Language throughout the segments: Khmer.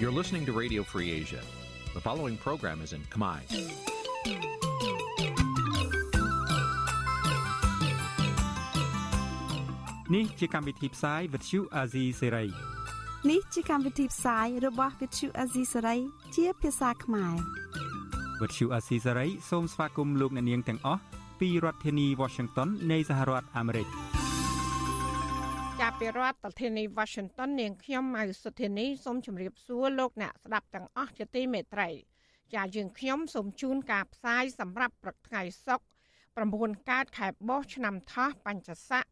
You're listening to Radio Free Asia. The following program is in Khmer. នេះជាកម្មវិធីផ្សាយ Vuthu Azizi Serai នេះជាកម្មវិធីផ្សាយរបស់ Vuthu Azizi Serai ជាភាសាខ្មែរ Vuthu Azizi Serai សូមស្វាគមន៍លោកអ្នកនាងទាំងអស់ពីរដ្ឋធានី Washington នៃសហរដ្ឋអាមេរិកចាប់ ពីរដ្ឋធានី Washington នាងខ្ញុំម៉ៅសុធានីសូមជម្រាបសួរលោកអ្នកស្ដាប់ទាំងអស់ជាទីមេត្រីចាយើងខ្ញុំសូមជូនការផ្សាយសម្រាប់ព្រឹកថ្ងៃសុក្រ9កើតខែបោះឆ្នាំថោះបញ្ញស័ក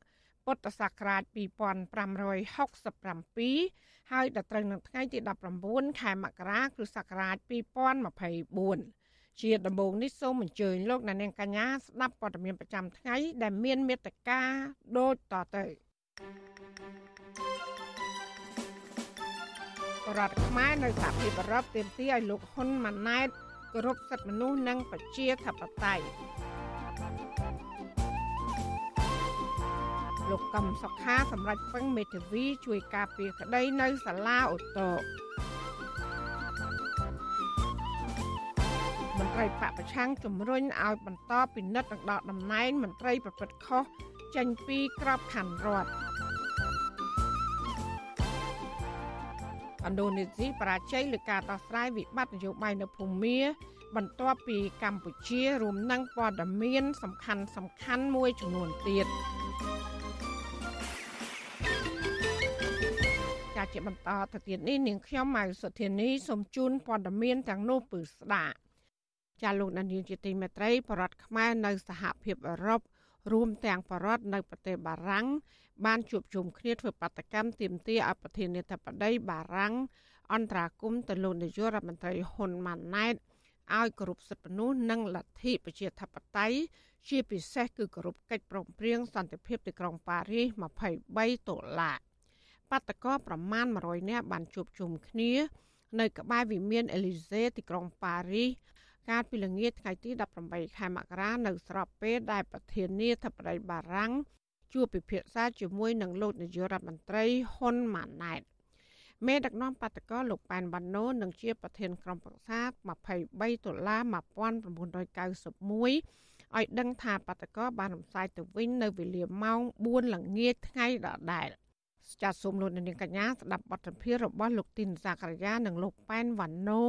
ពុទ្ធសករាជ2567ហើយដល់ត្រូវនៅថ្ងៃទី19ខែមករាគ្រិស្តសករាជ2024ជាដំបូងនេះសូមអញ្ជើញលោកអ្នកនាងកញ្ញាស្ដាប់ព័ត៌មានប្រចាំថ្ងៃដែលមានមេត្តាដូចតទៅ រដ្ឋខ្មែរនៅសហភាពអឺរ៉ុបទាមទារឲ្យលោកហ៊ុនម៉ាណែតគោរពសិទ្ធិមនុស្សនិងប្រជាធិបតេយ្យលោកកឹមសុខាសម្រាប់ពឹងមេធាវីជួយការពារក្តីនៅសាលាអូតូមន្ត្រីបពប្រឆាំងជំរុញឲ្យបន្តពិនិត្យនិងដកតំណែងមន្ត្រីប្រព្រឹត្តខុស ចេញពីក្របខ័ណ្ឌរដ្ឋឥណ្ឌូនេស៊ីបរាជ័យលើការដោះស្រាយវិបត្តិនយោបាយនៅភូមាបន្ទាប់ពីកម្ពុជារួមនឹងព័ត៌មាន សំខាន់សំខាន់មួយចំនួនទៀតចាជាបន្តទៅទៀតនេះនាងខ្ញុំម៉ៅសុធានីសូមជូនព័ត៌មានទាំងនោះពឺស្ដាប់ចាលោកនាងជាទីមេត្រីបរដ្ឋខ្មែរនៅសហភាពអឺរ៉ុប រួមទាំងបរដ្ឋនៅប្រទេសបារាំងបានជួបជុំគ្នាធ្វើបាតកម្មទាមទារឲ្យប្រធានាធិបតីបារាំងអន្តរាគមទៅលោកនាយករដ្ឋមន្ត្រីហ៊ុនម៉ាណែតឲ្យគោរពសិទ្ធិមនុស្សនិងលទ្ធិប្រជាធិបតេយ្យជាពិសេសគឺគោរពកិច្ចព្រមព្រៀងសន្តិភាពទីក្រុងប៉ារីស23តុលាបាតកោប្រមាណ100នាក់បានជួបជុំគ្នា នៅក្បែរវិមានអេលីសេទីក្រុងប៉ារីស កាលពីល្ងាចថ្ងៃទី18ខែមករានៅស្របពេលដែលប្រធានាធិបតីបារាំងជួបពិភាក្សាជាមួយនឹងលោកនាយករដ្ឋមន្ត្រីហ៊ុនម៉ាណែតមេដឹកនាំបាតកោលោកប៉ែនបានណូនឹងជាប្រធានក្រុមប្រឹក្សា23ដុល្លារ1991ឲ្យដឹងថាបាតកោបានរំសាយទៅវិញនៅវេលាម៉ោង4ល្ងាចថ្ងៃដដែលចាសសូមលោកនាងកញ្ញាស្ដាប់បទសម្ភាសន៍របស់លោកទីនសាករាយានិងលោកប៉ែនវ៉ាន់ណូ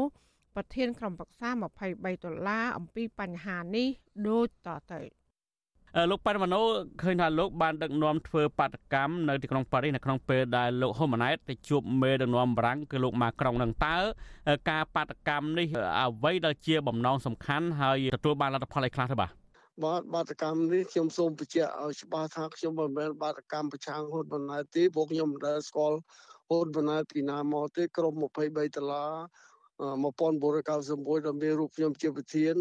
ប្រធានក្រុមប្រឹក្សា23ដុល្លារអំពីបញ្ហានេះដូចតទៅលោកប៉ាន់ម៉ាណូឃើញថាលោកបានដឹកនាំធ្វើបាតកម្មនៅទីក្រុងប៉ារីសនៅក្នុងពេលដែលលោកហ៊ុនម៉ាណែតទៅជួបមេដឹកនាំបារាំងគឺលោកម៉ាក្រុងនឹងតើការបាតកម្មនេះអ្វីដែលជាបំណងសំខាន់ហើយទទួលបានលទ្ធផលអីខ្លះទៅបាទបាទបាតកម្មនេះខ្ញុំសូមបញ្ជាក់ឲ្យច្បាស់ថាខ្ញុំមិនមែនបាតកម្មប្រឆាំងហ៊ុនម៉ាណែតទេពួកខ្ញុំមិនដែលស្គាល់ហ៊ុនម៉ាណែតពីណាមកទេក្រុម23ដុល្លារ 1991ដែលមានរូបខ្ញុំជាប្រធាន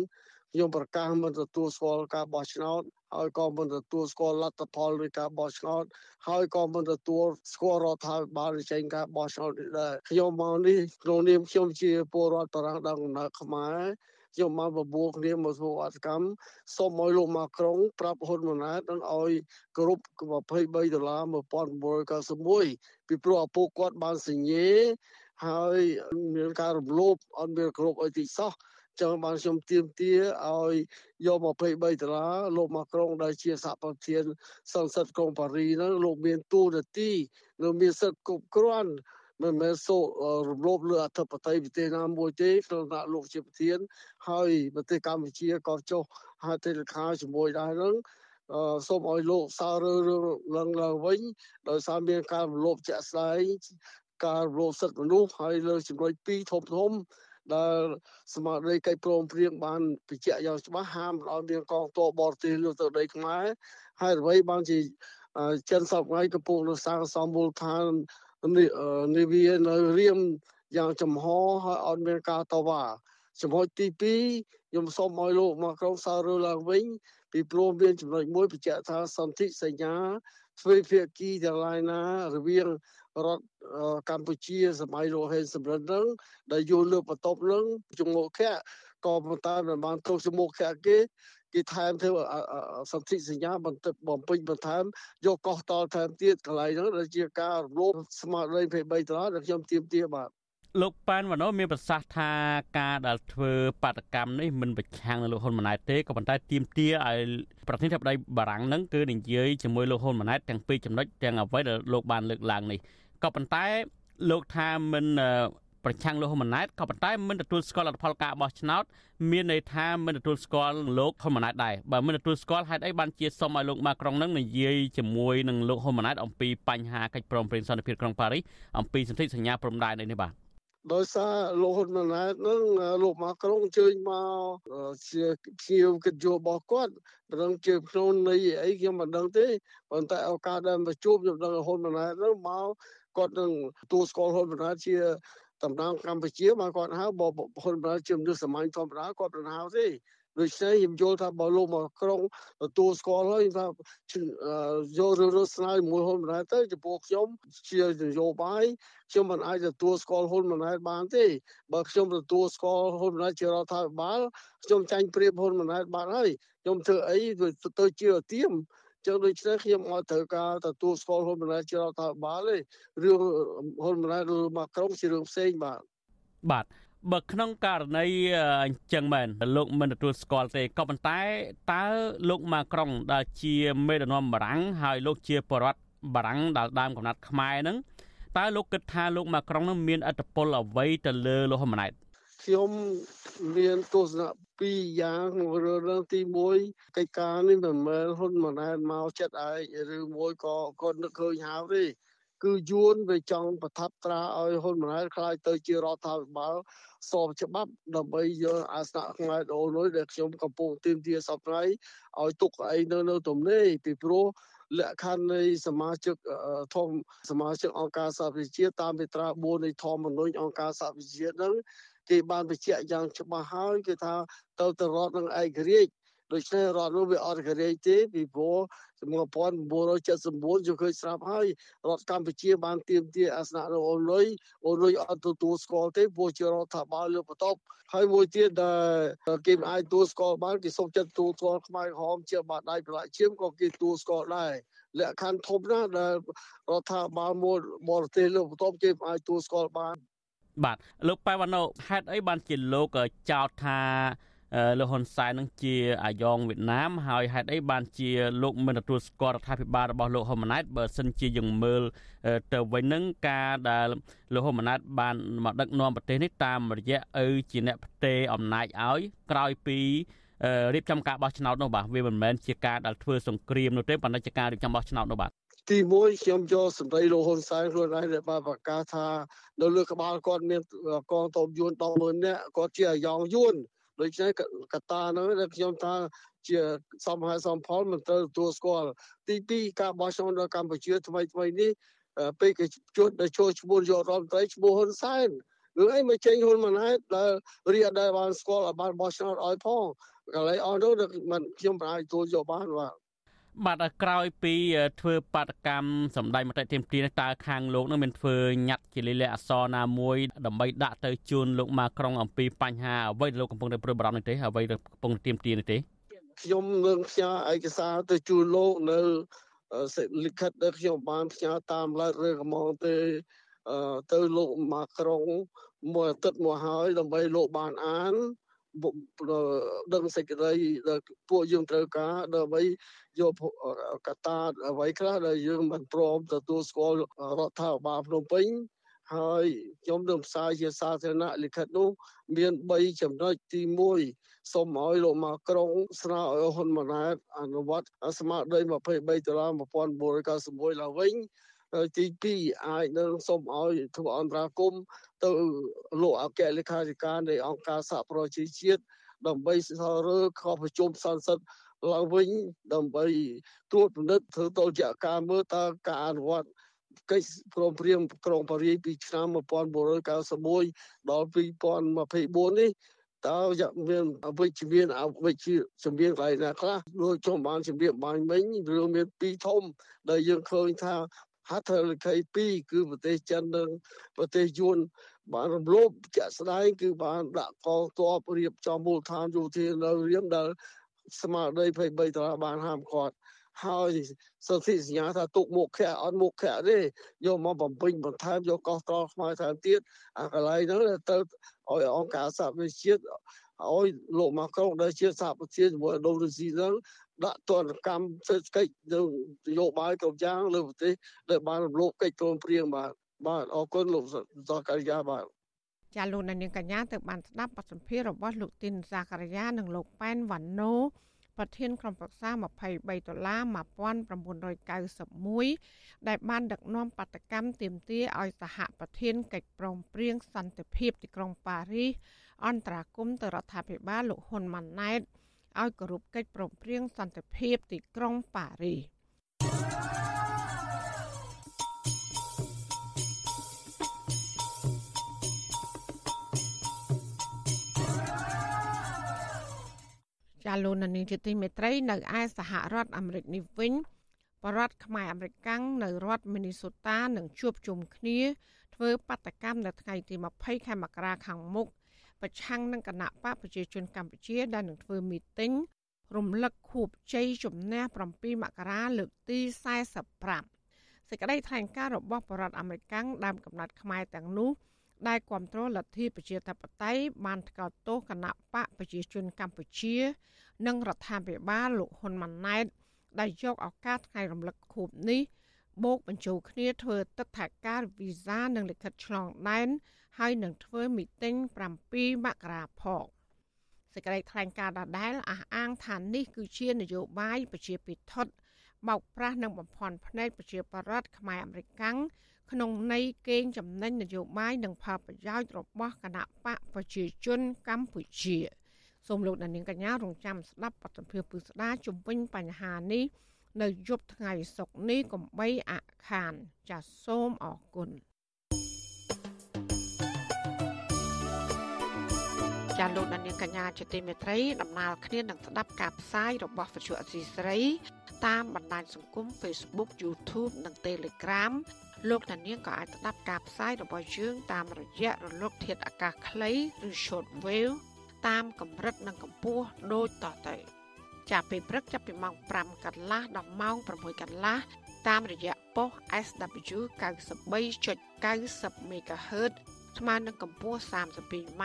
ខ្ញុំប្រកាសមិនទទួលស្គាល់ការបោះឆ្នោតហើយក៏មិនទទួលស្គាល់លទ្ធផលនៃការបោះឆ្នោតហើយក៏មិនទទួលស្គាល់រដ្ឋាភិបាលចេញការបោះឆ្នោតនេះដែរខ្ញុំមកនេះក្នុងនាមខ្ញុំជាពលរដ្ឋបរាំងដល់កំណើតខ្មែរខ្ញុំមកបបួលគ្នាមកធ្វើអត្តកម្មសូមឲ្យលោកម៉ាក្រុងប្រាប់ហ៊ុនម៉ាណែតនឹងឲ្យគ្រប់23ដុល្លារ1991ពីព្រោះឪពុកគាត់បានសញ្ញេ ហើយមានការរំលោភអត់មានគ្រប់អីទីសោះចឹងបានខ្ញុំទៀមទាឲ្យយក23ដុល្លារលោកម៉ាក្រុងដែលជាសហប្រធានសង្ស័តក្រុងប៉ារីហ្នឹងលោកមានទូនាទីនៅមានសិទ្ធិគ្រប់គ្រាន់មិនមែនសូរំលោភលើអធិបតេយ្យប្រទេសណាមួយទេក្នុងថ្នាក់លោកជាប្រធាន ហើយប្រទេសកម្ពុជាក៏ចុះហត្ថលេខាជាមួយដែរហ្នឹងសូមឲ្យលោកសើរើរឿងឡើងឡើងវិញដោយសារមានការរំលោភជាក់ស្ដែង ការរំលោភសិទ្ធិមនុស្សហើយលើចំណុច2ធំធំដែលសមាជិកកិច្ចព្រមព្រៀងបានបញ្ជាក់យ៉ាងច្បាស់ហាមឲ្យមានកងទ័ពបរទេសលើទៅដីខ្មែរហើយអ្វីបានជាចិនសពថ្ងៃកំពុងរសាងសមមូលដ្ឋាននាវានៅរៀមយ៉ាងចំហហើយអត់មានការតវ៉ាចំណុចទី2ខ្ញុំសូមឲ្យលោកមកក្រុងសើរើឡើងវិញពីព្រោះមានចំណុចមួយបញ្ជាក់ថាសន្ធិសញ្ញា ទ្វេភាគីទាំងឡាយណារវាងរដ្ឋកម្ពុជាសម័យលោកហេនសំរិននឹងដែលយល់លើបន្ទប់នឹងជំនុខៈក៏ប៉ុន្តែមិនបានទោសជំនុខៈគេគេថែមធ្វើសន្ធិសញ្ញាបន្ទប់បំពេញបន្ថែមយកកោះតលថែមទៀតកន្លែងហ្នឹងដែលជាការរំលោភស្មារតី23ដុល្លារដែលខ្ញុំទៀមទាបាទ លោកប៉ានវណ្ណមានប្រសាសន៍ថាការដែលធ្វើបាតកម្មនេះមិនប្រឆាំងនឹងលោកហ៊ុនម៉ាណែតទេក៏ប៉ុន្តែទាមទារឲ្យប្រធានាធិបតីបារាំងនឹងគឺនិយាយជាមួយលោកហ៊ុនម៉ាណែតទាំងពីរចំណុចទាំងអ្វីដែលលោកបានលើកឡើងនេះក៏ប៉ុន្តែលោកថាមិនប្រឆាំងលោកហ៊ុនម៉ាណែតក៏ប៉ុន្តែមិនទទួលស្គាល់លទ្ធផលការបោះឆ្នោតមានន័យថាមិនទទួលស្គាល់លោកហ៊ុនម៉ាណែតដែរបើមិនទទួលស្គាល់ហេតុអីបានជាសុំឲ្យលោកម៉ាក្រុងនឹងនិយាយជាមួយនឹងលោកហ៊ុនម៉ាណែតអំពីបញ្ហាកិច្ចព្រមព្រៀងសន្តិភាពក្រុងប៉ារីសអំពីសន្ធិសញ្ញាព្រំដែននេះបាទ ដោយសារលោកហ៊ុនម៉ាណែតនឹងលោកម៉ាក្រុងអញ្ជើញមកជាភ្ញៀវកិត្តិយសរបស់គាត់មិនដឹងជាខ្លួននៃអីខ្ញុំមិនដឹងទេប៉ុន្តែឱកាសដែលមកជួបខ្ញុំដឹងហ៊ុនម៉ាណែតនឹងមកគាត់នឹងទទួលស្គាល់ហ៊ុនម៉ាណែតជាតំណាងកម្ពុជាមកគាត់ហៅបើហ៊ុនម៉ាណែតជាមនុស្សសាមញ្ញធម្មតាគាត់មិនហៅទេ ដូច្នេះខ្ញុំយល់ថាបើលោកមកក្រុងទទួលស្គាល់ហើយថាយករឿងរស្នាមួយហ៊ុនម៉ាណែតទៅចំពោះខ្ញុំជានយោបាយខ្ញុំមិនអាចទទួលស្គាល់ហ៊ុនម៉ាណែតបានទេបើខ្ញុំទទួលស្គាល់ហ៊ុនម៉ាណែតជារដ្ឋាភិបាលខ្ញុំចាញ់ព្រៀបហ៊ុនម៉ាណែតបានហើយខ្ញុំធ្វើអីទៅជាទៀមចឹងដូច្នេះខ្ញុំអត់ត្រូវការទទួលស្គាល់ហ៊ុនម៉ាណែតជារដ្ឋាភិបាលទេរឿងហ៊ុនម៉ាណែតឬមកក្រុងជារឿងផ្សេងបាទបាទ បើក្នុងករណីអញ្ចឹងមែនលោកមិនទទួលស្គាល់ទេក៏ប៉ុន្តែតើលោកម៉ាក្រុងដែលជាមេដឹកនាំបារាំងហើយលោកជាបរដ្ឋបារាំងដែលដើមកំណត់ខ្មែរហ្នឹងតើលោកគិតថាលោកម៉ាក្រុងនឹងមានអធិបុលអ្វីទៅលើលោកហ៊ុនម៉ាណែតខ្ញុំមានទស្សនៈពីរយ៉ាងក្នុងរឿងទី1កិច្ចការនេះមិនមែនហ៊ុនម៉ាណែតមកចិត្តឯងឬមួយក៏គាត់នឹកឃើញហៅទេ គឺយួនវាចង់ប្រថាប់ត្រាឲ្យហ៊ុនម៉ាណែតខ្លាយទៅជារដ្ឋាភិបាលស្របច្បាប់ដើម្បីយកអាសនៈខ្មែរដូននោះដែលខ្ញុំកំពុងទាមទារសពថ្ងៃឲ្យទុកអីនៅនៅទំនេរពីព្រោះលក្ខខណ្ឌនៃសមាជិកធំសមាជិកអង្គការសហប្រជាជាតិតាមមាត្រា4នៃធម្មនុញ្ញអង្គការសហប្រជាជាតិហ្នឹងគេបានបញ្ជាក់យ៉ាងច្បាស់ហើយគឺថាទៅទៅរដ្ឋនឹងឯករាជ្យ ដូច្នេះរដ្ឋនោះវាអត់ឯករាជ្យទេពីព្រោះ1979យើងឃើញស្រាប់ហើយរដ្ឋកម្ពុជាបានទៀមទាអាសនៈនៅអូនុយអូនុយអត់ទទួលស្គាល់ទេព្រោះជារដ្ឋាភិបាលលើបន្ទប់ហើយមួយទៀតដែលគេមិនអាចទទួលស្គាល់បានគេសុំចិត្តទទួលស្គាល់ខ្មែរក្រហមជាបាតដៃប្រឡាក់ឈាមក៏គេទទួលស្គាល់ដែរលក្ខខណ្ឌធំណាស់ដែលរដ្ឋាភិបាលមួយបរទេសលើបន្ទប់គេមិនអាចទទួលស្គាល់បានបាទលោកប៉ែវណ្ណូហេតុអីបានជាលោកចោទថា លោកហ៊ុនសែននឹងជាអាយ៉ងវៀតណាមហើយហេតុអីបានជាលោកមិនទទួលស្គាល់រដ្ឋាភិបាលរបស់លោកហ៊ុនម៉ាណែតបើសិនជាយើងមើលទៅវិញនឹងការដែលលោកហ៊ុនម៉ាណែតបានមកដឹកនាំប្រទេសនេះតាមរយៈឪជាអ្នកផ្ទេរអំណាចឲ្យក្រោយពីរៀបចំការបោះឆ្នោតនោះបាទវាមិនមែនជាការដែលធ្វើសង្គ្រាមនោះទេប៉ុន្តែជាការរៀបចំបោះឆ្នោតនោះបាទទី1ខ្ញុំយកសម្ដីលោកហ៊ុនសែនខ្លួនឯងដែលបានប្រកាសថានៅលើក្បាលគាត់មានកងទ័ពយួន100,000នាក់គាត់ជាអាយ៉ងយួន ដូច្នេះកត្តាហ្នឹងដែលខ្ញុំថាជាសំហេតុសំផលមិនត្រូវទទួលស្គាល់ទី2ការបោះឆ្នោតនៅកម្ពុជាថ្មីថ្មីនេះពេលគេជួនដែលចូលឈ្មោះយករដ្ឋមន្ត្រីឈ្មោះហ៊ុនសែនរឿងអីមកចេញហ៊ុនម៉ាណែតដែលរៀបដែលបានស្គាល់ឲ្យបានបោះឆ្នោតឲ្យផងកន្លែងអស់នោះមិនខ្ញុំមិនអាចទទួលយកបានបាទ បាទក្រោយពីធ្វើបាតកម្មសម្ដែងមតិទាមទារតើខាងលោកនឹងមានធ្វើញត្តិជាលិលាអសរណាមួយដើម្បីដាក់ទៅជូនលោកម៉ាក្រុងអំពីបញ្ហាអ្វីដែលលោកកំពុងតែព្រួយបារម្ភនេះទេអ្វីដែលកំពុងទាមទារនេះទេខ្ញុំនឹងផ្ញើឯកសារទៅជូនលោកនៅលិខិតដែលខ្ញុំបានផ្ញើតាមឡែករឿងកំងទៅទៅលោកម៉ាក្រុងមួយអាទិត្យមកហើយដើម្បីលោកបានអាន ដឹងសេចក្តីដែលពួកយើងត្រូវការដើម្បីយកកត្តាអ្វីខ្លះដែលយើងមិនព្រមទទួលស្គាល់រដ្ឋាភិបាលភ្នំពេញហើយខ្ញុំនឹងផ្សាយជាសាធារណៈលិខិតនោះមាន3ចំណុចទី1សូមឲ្យលោកម៉ាក្រុងស្នើឲ្យហ៊ុនម៉ាណែតអនុវត្តស្មារតី23ដុល្លារ1991ឡើងវិញ ទី2អាចនឹងសូមឲ្យធ្វើអន្តរាគមទៅលោកអគ្គលេខាធិការនៃអង្គការសហប្រជាជាតិដើម្បីសិក្សារើខប្រជុំសន្និសីទឡើងវិញដើម្បីត្រួតពិនិត្យធ្វើតលជាការមើលតើការអនុវត្តកិច្ចព្រមព្រៀងក្រុងប៉ារីសពីឆ្នាំ1991ដល់2024នេះតើមានវិជ្ជមានអវិជ្ជជំនាញកន្លែងណាខ្លះដូចខ្ញុំបានជំរាបបានមិញរឿងមានពីរធំដែលយើងឃើញថា ហត្ថលេខី2គឺប្រទេសចិននិងប្រទេសយួនបានរំលោភជាក់ស្ដែងគឺបានដាក់កងទ័ពរៀបចំមូលដ្ឋានយោធានៅរៀមដែលស្មារតី23ដុល្លារបានហាមឃាត់ហើយសន្ធិសញ្ញាថាទុកមុខខៈអត់មុខខៈទេយកមកបំពេញបន្ថែមយកកោះត្រល់ខ្មែរថែមទៀតអាកន្លែងហ្នឹងទៅឲ្យអង្គការសហវិជាតិឲ្យលោកម៉ាក្រុងដែលជាសហប្រជាជាមួយដូរស៊ីហ្នឹង ដាក់ទណ្ឌកម្មសេដ្ឋកិច្ចនិងនយោបាយគ្រប់យ៉ាងលើប្រទេសដែលបានរំលោភកិច្ចព្រមព្រៀងបាទបាទអរគុណលោកសការីយ៉ាបាទចាលោកនាងកញ្ញាទៅបានស្ដាប់បទសម្ភាសន៍របស់លោកទីនសាការីយ៉ានិងលោកប៉ែនវ៉ាន់ណូប្រធានក្រុមប្រឹក្សា23ដុល្លារ1991ដែលបានដឹកនាំបដកម្មទាមទារឲ្យសហប្រធានកិច្ចព្រមព្រៀងសន្តិភាពទីក្រុងប៉ារីសអន្តរាគមទៅរដ្ឋាភិបាលលោកហ៊ុនម៉ាណែត ឲ្យគោរពកិច្ចព្រមព្រៀងសន្តិភាពទីក្រុងប៉ារីសចាលោកនានីជាទីមេត្រីនៅឯសហរដ្ឋអាមេរិកនេះវិញបរដ្ឋខ្មែរអាមេរិកកាំងនៅរដ្ឋមីនីសូតានឹងជួបជុំគ្នាធ្វើបដកម្មនៅថ្ងៃទី20ខែមករាខាងមុខ ប្រឆាំងនឹងគណៈបកប្រជាជនកម្ពុជាដែលនឹងធ្វើមីតិងរំលឹកខួបជ័យជំនះ7មករាលើកទី45សេចក្តីថ្លែងការណ៍របស់បរដ្ឋអាមេរិកកាំងដើមកំណត់ខ្មែរទាំងនោះដែលគ្រប់គ្រងលទ្ធិប្រជាធិបតេយ្យបានថ្កោលទោសគណៈបកប្រជាជនកម្ពុជា និងរដ្ឋាភិបាលលោកហ៊ុនម៉ាណែតដែលយកឱកាសថ្ងៃរំលឹកខួបនេះបូកបញ្ចូលគ្នាធ្វើទឹកថាការវីសានិងលិខិតឆ្លងដែន ហើយនឹងធ្វើមីតិង7មករាផងសេចក្តីថ្លែងការណ៍ដដែលអះអាងថានេះគឺជានយោបាយប្រជាពិធដ្ឋបោកប្រាស់និងបំផន់ភ្នែកប្រជាប្រដ្ឋខ្មែរអាមេរិកាំងក្នុងន័យកេងចំណេញនយោបាយនិងផលប្រយោជន៍របស់គណៈបកប្រជាជនកម្ពុជាសូមលោកដានៀងកញ្ញារងចាំស្ដាប់បទសម្ភាសន៍ពឹស្ដាជំវិញបញ្ហានេះនៅយប់ថ្ងៃសុក្រនេះកំបីអខានចាសសូមអរគុណ ចាលោកដានៀងកញ្ញាជាទីមេត្រីដំណើរគ្នានឹងស្ដាប់ការផ្សាយរបស់វិទ្យុអសីស្រី តាមបណ្ដាញសង្គម Facebook YouTube និង Telegram លោកដានៀងក៏អាចស្ដាប់ការផ្សាយរបស់យើងតាមរយៈរលកធាតុអាកាសខ្លីឬ Shortwave តាមកម្រិតនិងកម្ពស់ដូចតទៅចាប់ពីព្រឹកចាប់ពីម៉ោង5កន្លះដល់ម៉ោង6កន្លះតាមរយៈប៉ុស SW 93.90 MHz ស្មើនឹងកម្ពស់ 32m